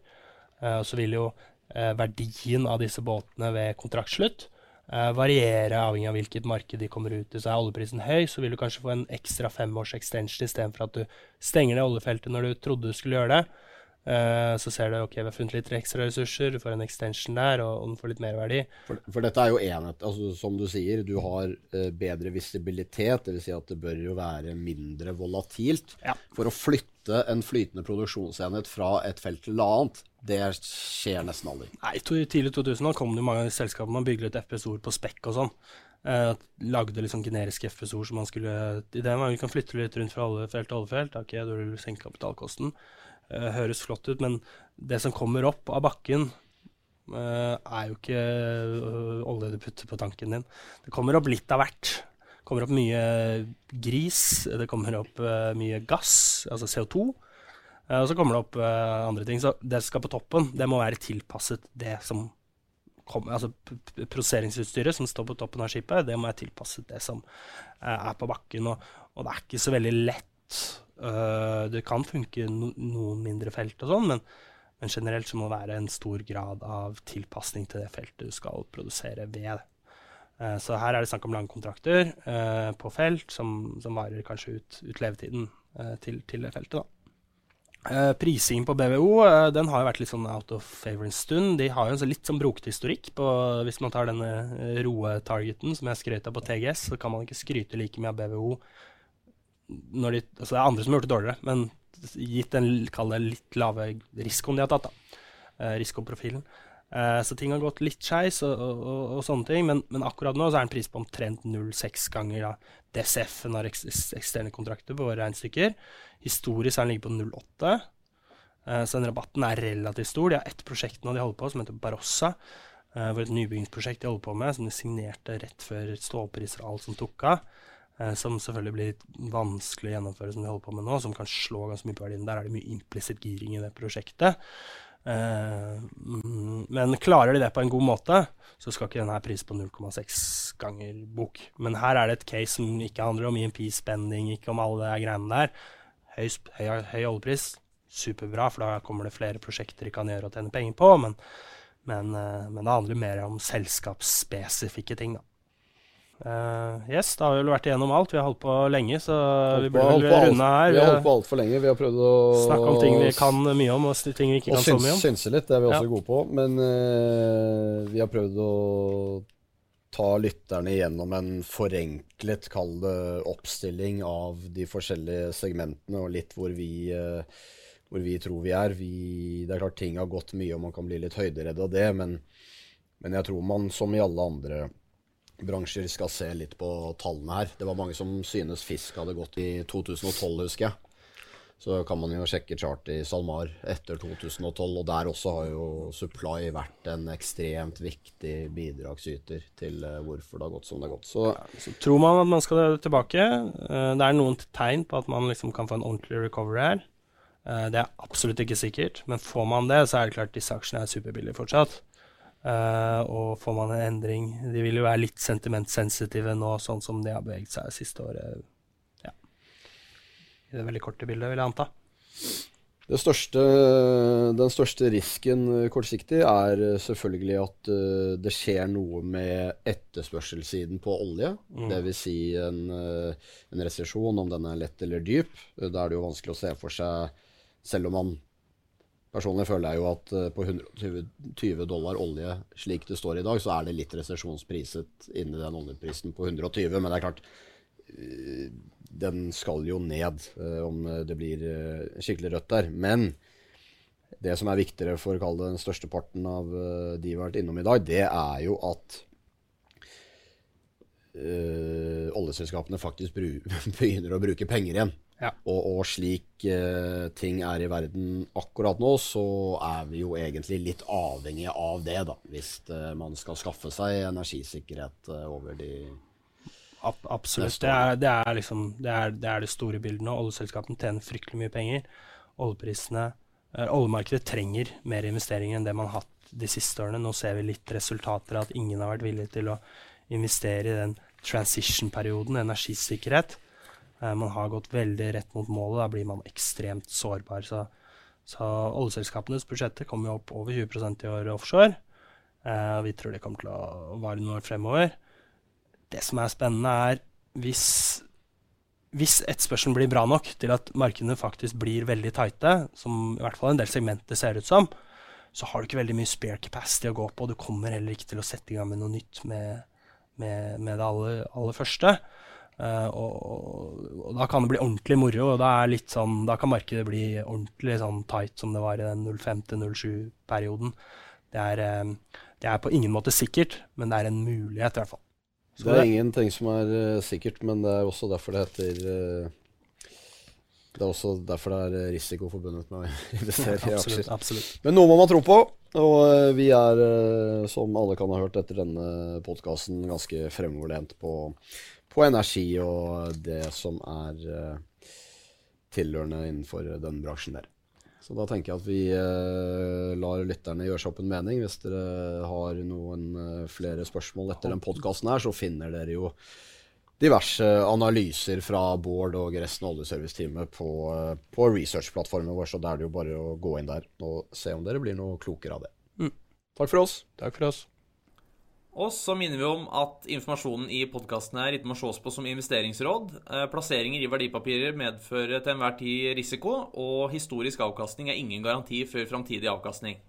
Uh, og så vil jo uh, verdien av disse båtene ved kontraktslutt uh, variere avhengig av hvilket marked de kommer ut i. Så er oljeprisen høy, så vil du kanskje få en ekstra femårs extension istedenfor at du stenger ned oljefeltet når du trodde du skulle gjøre det. Uh, så ser du ok, vi har funnet litt ekstra ressurser, du får en extension der, og, og du får litt merverdi. For, for dette er jo enhet, altså Som du sier, du har uh, bedre visibilitet, dvs. Si at det bør jo være mindre volatilt. Ja. For å flytte en flytende produksjonsenhet fra et felt til annet, det skjer nesten aldri. Nei, to, Tidlig 2000 kom det jo mange selskaper man bygde ut FPS-ord på spekk og sånn. Uh, lagde liksom generiske FPS-ord som man skulle Ideen var at vi kan flytte litt rundt fra oljefelt til oljefelt. Ok, da vil du senke kapitalkosten. Uh, høres flott ut, men det som kommer opp av bakken, uh, er jo ikke uh, olje du putter på tanken din. Det kommer opp litt av hvert. Det kommer opp mye gris, det kommer opp mye gass, altså CO2. og så kommer det opp andre ting. Så det som skal på toppen, det må være tilpasset det som kommer. Altså prosesseringsutstyret som står på toppen av skipet, det må være tilpasset det som er på bakken. Og, og det er ikke så veldig lett Uh, det kan funke no noen mindre felt og sånn, men, men, generelt så må det være en stor grad av tilpasning til det feltet du skal produsere ved. Uh, så her er det snakk om lange kontrakter uh, på felt som, som, varer kanskje ut, ut levetiden til, til, det feltet. da. prisingen på BVO den har jo vært litt sånn out of favor en stund. De har jo en så litt sånn brokete historikk. På, hvis man tar denne roe-targeten som jeg skrøt av på TGS, så kan man ikke skryte like mye av BVO når de, altså Det er andre som har gjort det dårligere, men gitt den det, litt lave risikoen de har tatt, da, eh, risikoprofilen. Eh, så ting har gått litt skeis og, og, og, og, sånne ting, men, men, akkurat nå så er det en pris på omtrent 0,6 ganger da, DCF-en har eksisterende kontrakter på våre regnestykker. Historisk har den ligget på 0,8, eh, så den rabatten er relativt stor. De har ett prosjekt nå de holder på som heter Barossa. Uh, hvor et nybyggingsprosjekt de holder på med, som de signerte rett før stålpriser og alt som tok av. Eh, som selvfølgelig blir litt vanskelig å gjennomføre, som de holder på med nå, som kan slå ganske mye på verdien. Der er det mye implisitt giring i det prosjektet. Eh, mm, men klarer de det på en god måte, så skal ikke denne pris på 0,6 ganger bok. Men her er det et case som ikke handler om IMP-spending, ikke om alle de greiene der. Høy, høy, høy oljepris, superbra, for da kommer det flere prosjekter de kan gjøre og tjene penger på. Men, men, uh, men det handler mer om selskapsspesifikke ting, da. Uh, yes, da har vi vel vært igjennom alt. Vi har holdt på lenge, så vi burde vel runde her. Vi har holdt på altfor lenge. Vi har prøvd å Snakke om ting vi kan mye om, og ting vi ikke kan så mye om. Og synse litt, det er vi også ja. gode på. Men uh, vi har prøvd å ta lytterne gjennom en forenklet, kall det, oppstilling av de forskjellige segmentene, og litt hvor vi, uh, hvor vi tror vi er. Vi, det er klart ting har gått mye, og man kan bli litt høyderedd av det, men, men jeg tror man, som i alle andre bransjer skal se litt på tallene her. Det var mange som synes fisk hadde gått i 2012, husker jeg. Så kan man jo sjekke chart i SalMar etter 2012, og der også har jo supply vært en ekstremt viktig bidragsyter til eh, hvorfor det har gått som det har gått. Så, så tror man at man skal tilbake. Eh, det er noen tegn på at man liksom kan få en ordentlig recovery her. Eh, det er absolutt ikke sikkert, men får man det, så er det klart disse aksjene er superbillige fortsatt. Uh, og får man en endring De vil jo være litt sentimentsensitive nå, sånn som de har beveget seg siste året. Ja. I det veldig korte bildet, vil jeg anta. Største, den største risken kortsiktig er selvfølgelig at uh, det skjer noe med etterspørselssiden på olje. Mm. Dvs. Si en, en resesjon, om den er lett eller dyp. Da er det jo vanskelig å se for seg, selv om man Personlig føler jeg jo at eh, på 120 dollar olje, slik det står i dag, så er det litt resesjonspriset inni den oljeprisen på 120. Men det er klart, eh, den skal jo ned eh, om det blir skikkelig rødt der. Men det som er viktigere for å kalle den største parten av de vi har vært innom i dag, det er jo at øh, oljeselskapene faktisk begynner å bruke penger igjen. Ja. Og, og, slik uh, ting er i verden akkurat nå, så er vi jo egentlig litt avhengige av det, da. Hvis uh, man skal skaffe seg energisikkerhet uh, over de Ab Absolutt. Det er, det er, liksom det, er, det er, det store bildet nå. Oljeselskapene tjener fryktelig mye penger. Oljeprisene Oljemarkedet trenger mer investeringer enn det man har hatt de siste årene. Nå ser vi litt resultater av at ingen har vært villig til å investere i den transition-perioden, energisikkerhet. Eh, man har gått veldig rett mot målet. Da blir man ekstremt sårbar. Så, så oljeselskapenes budsjetter kommer jo opp over 20% i år offshore. og vi tror det kommer til å vare noen år fremover. Det som er spennende, er hvis, hvis etterspørselen blir bra nok til at markedene faktisk blir veldig tighte, som i hvert fall en del segmenter ser ut som, så har du ikke veldig mye spare capacity å gå på. Du kommer heller ikke til å sette i gang med noe nytt med, med, med det aller, aller første. Uh, og, og, da kan det bli ordentlig moro. og Da, sånn, da kan markedet bli ordentlig sånn tight som det var i den 05-07-perioden. Det, uh, det, er på ingen måte sikkert, men det er en mulighet i hvert fall. Så det er det, ingenting som er uh, sikkert, men det er også derfor det heter Det er også derfor det er risiko forbundet med å investere i aksjer. Absolutt. Men noe må man tro på. Og vi er, som alle kan ha hørt etter denne podkasten, ganske fremoverlent på på energi og det som er uh, tilhørende innenfor den bransjen der. Så da tenker jeg at vi uh, lar lytterne gjøre seg opp en mening. Hvis dere har noen uh, flere spørsmål etter den podkasten her, så finner dere jo diverse analyser fra Bård og resten av oljeserviceteamet på, på researchplattformen vår, så da er det jo bare å gå inn der og se om dere blir noe klokere av det. Mm. Takk for oss. Takk for oss. Og så minner vi om at informasjonen i podkasten her ikke må ses på som investeringsråd. Eh, plasseringer i verdipapirer medfører til enhver tid risiko, og historisk avkastning er ingen garanti for framtidig avkastning.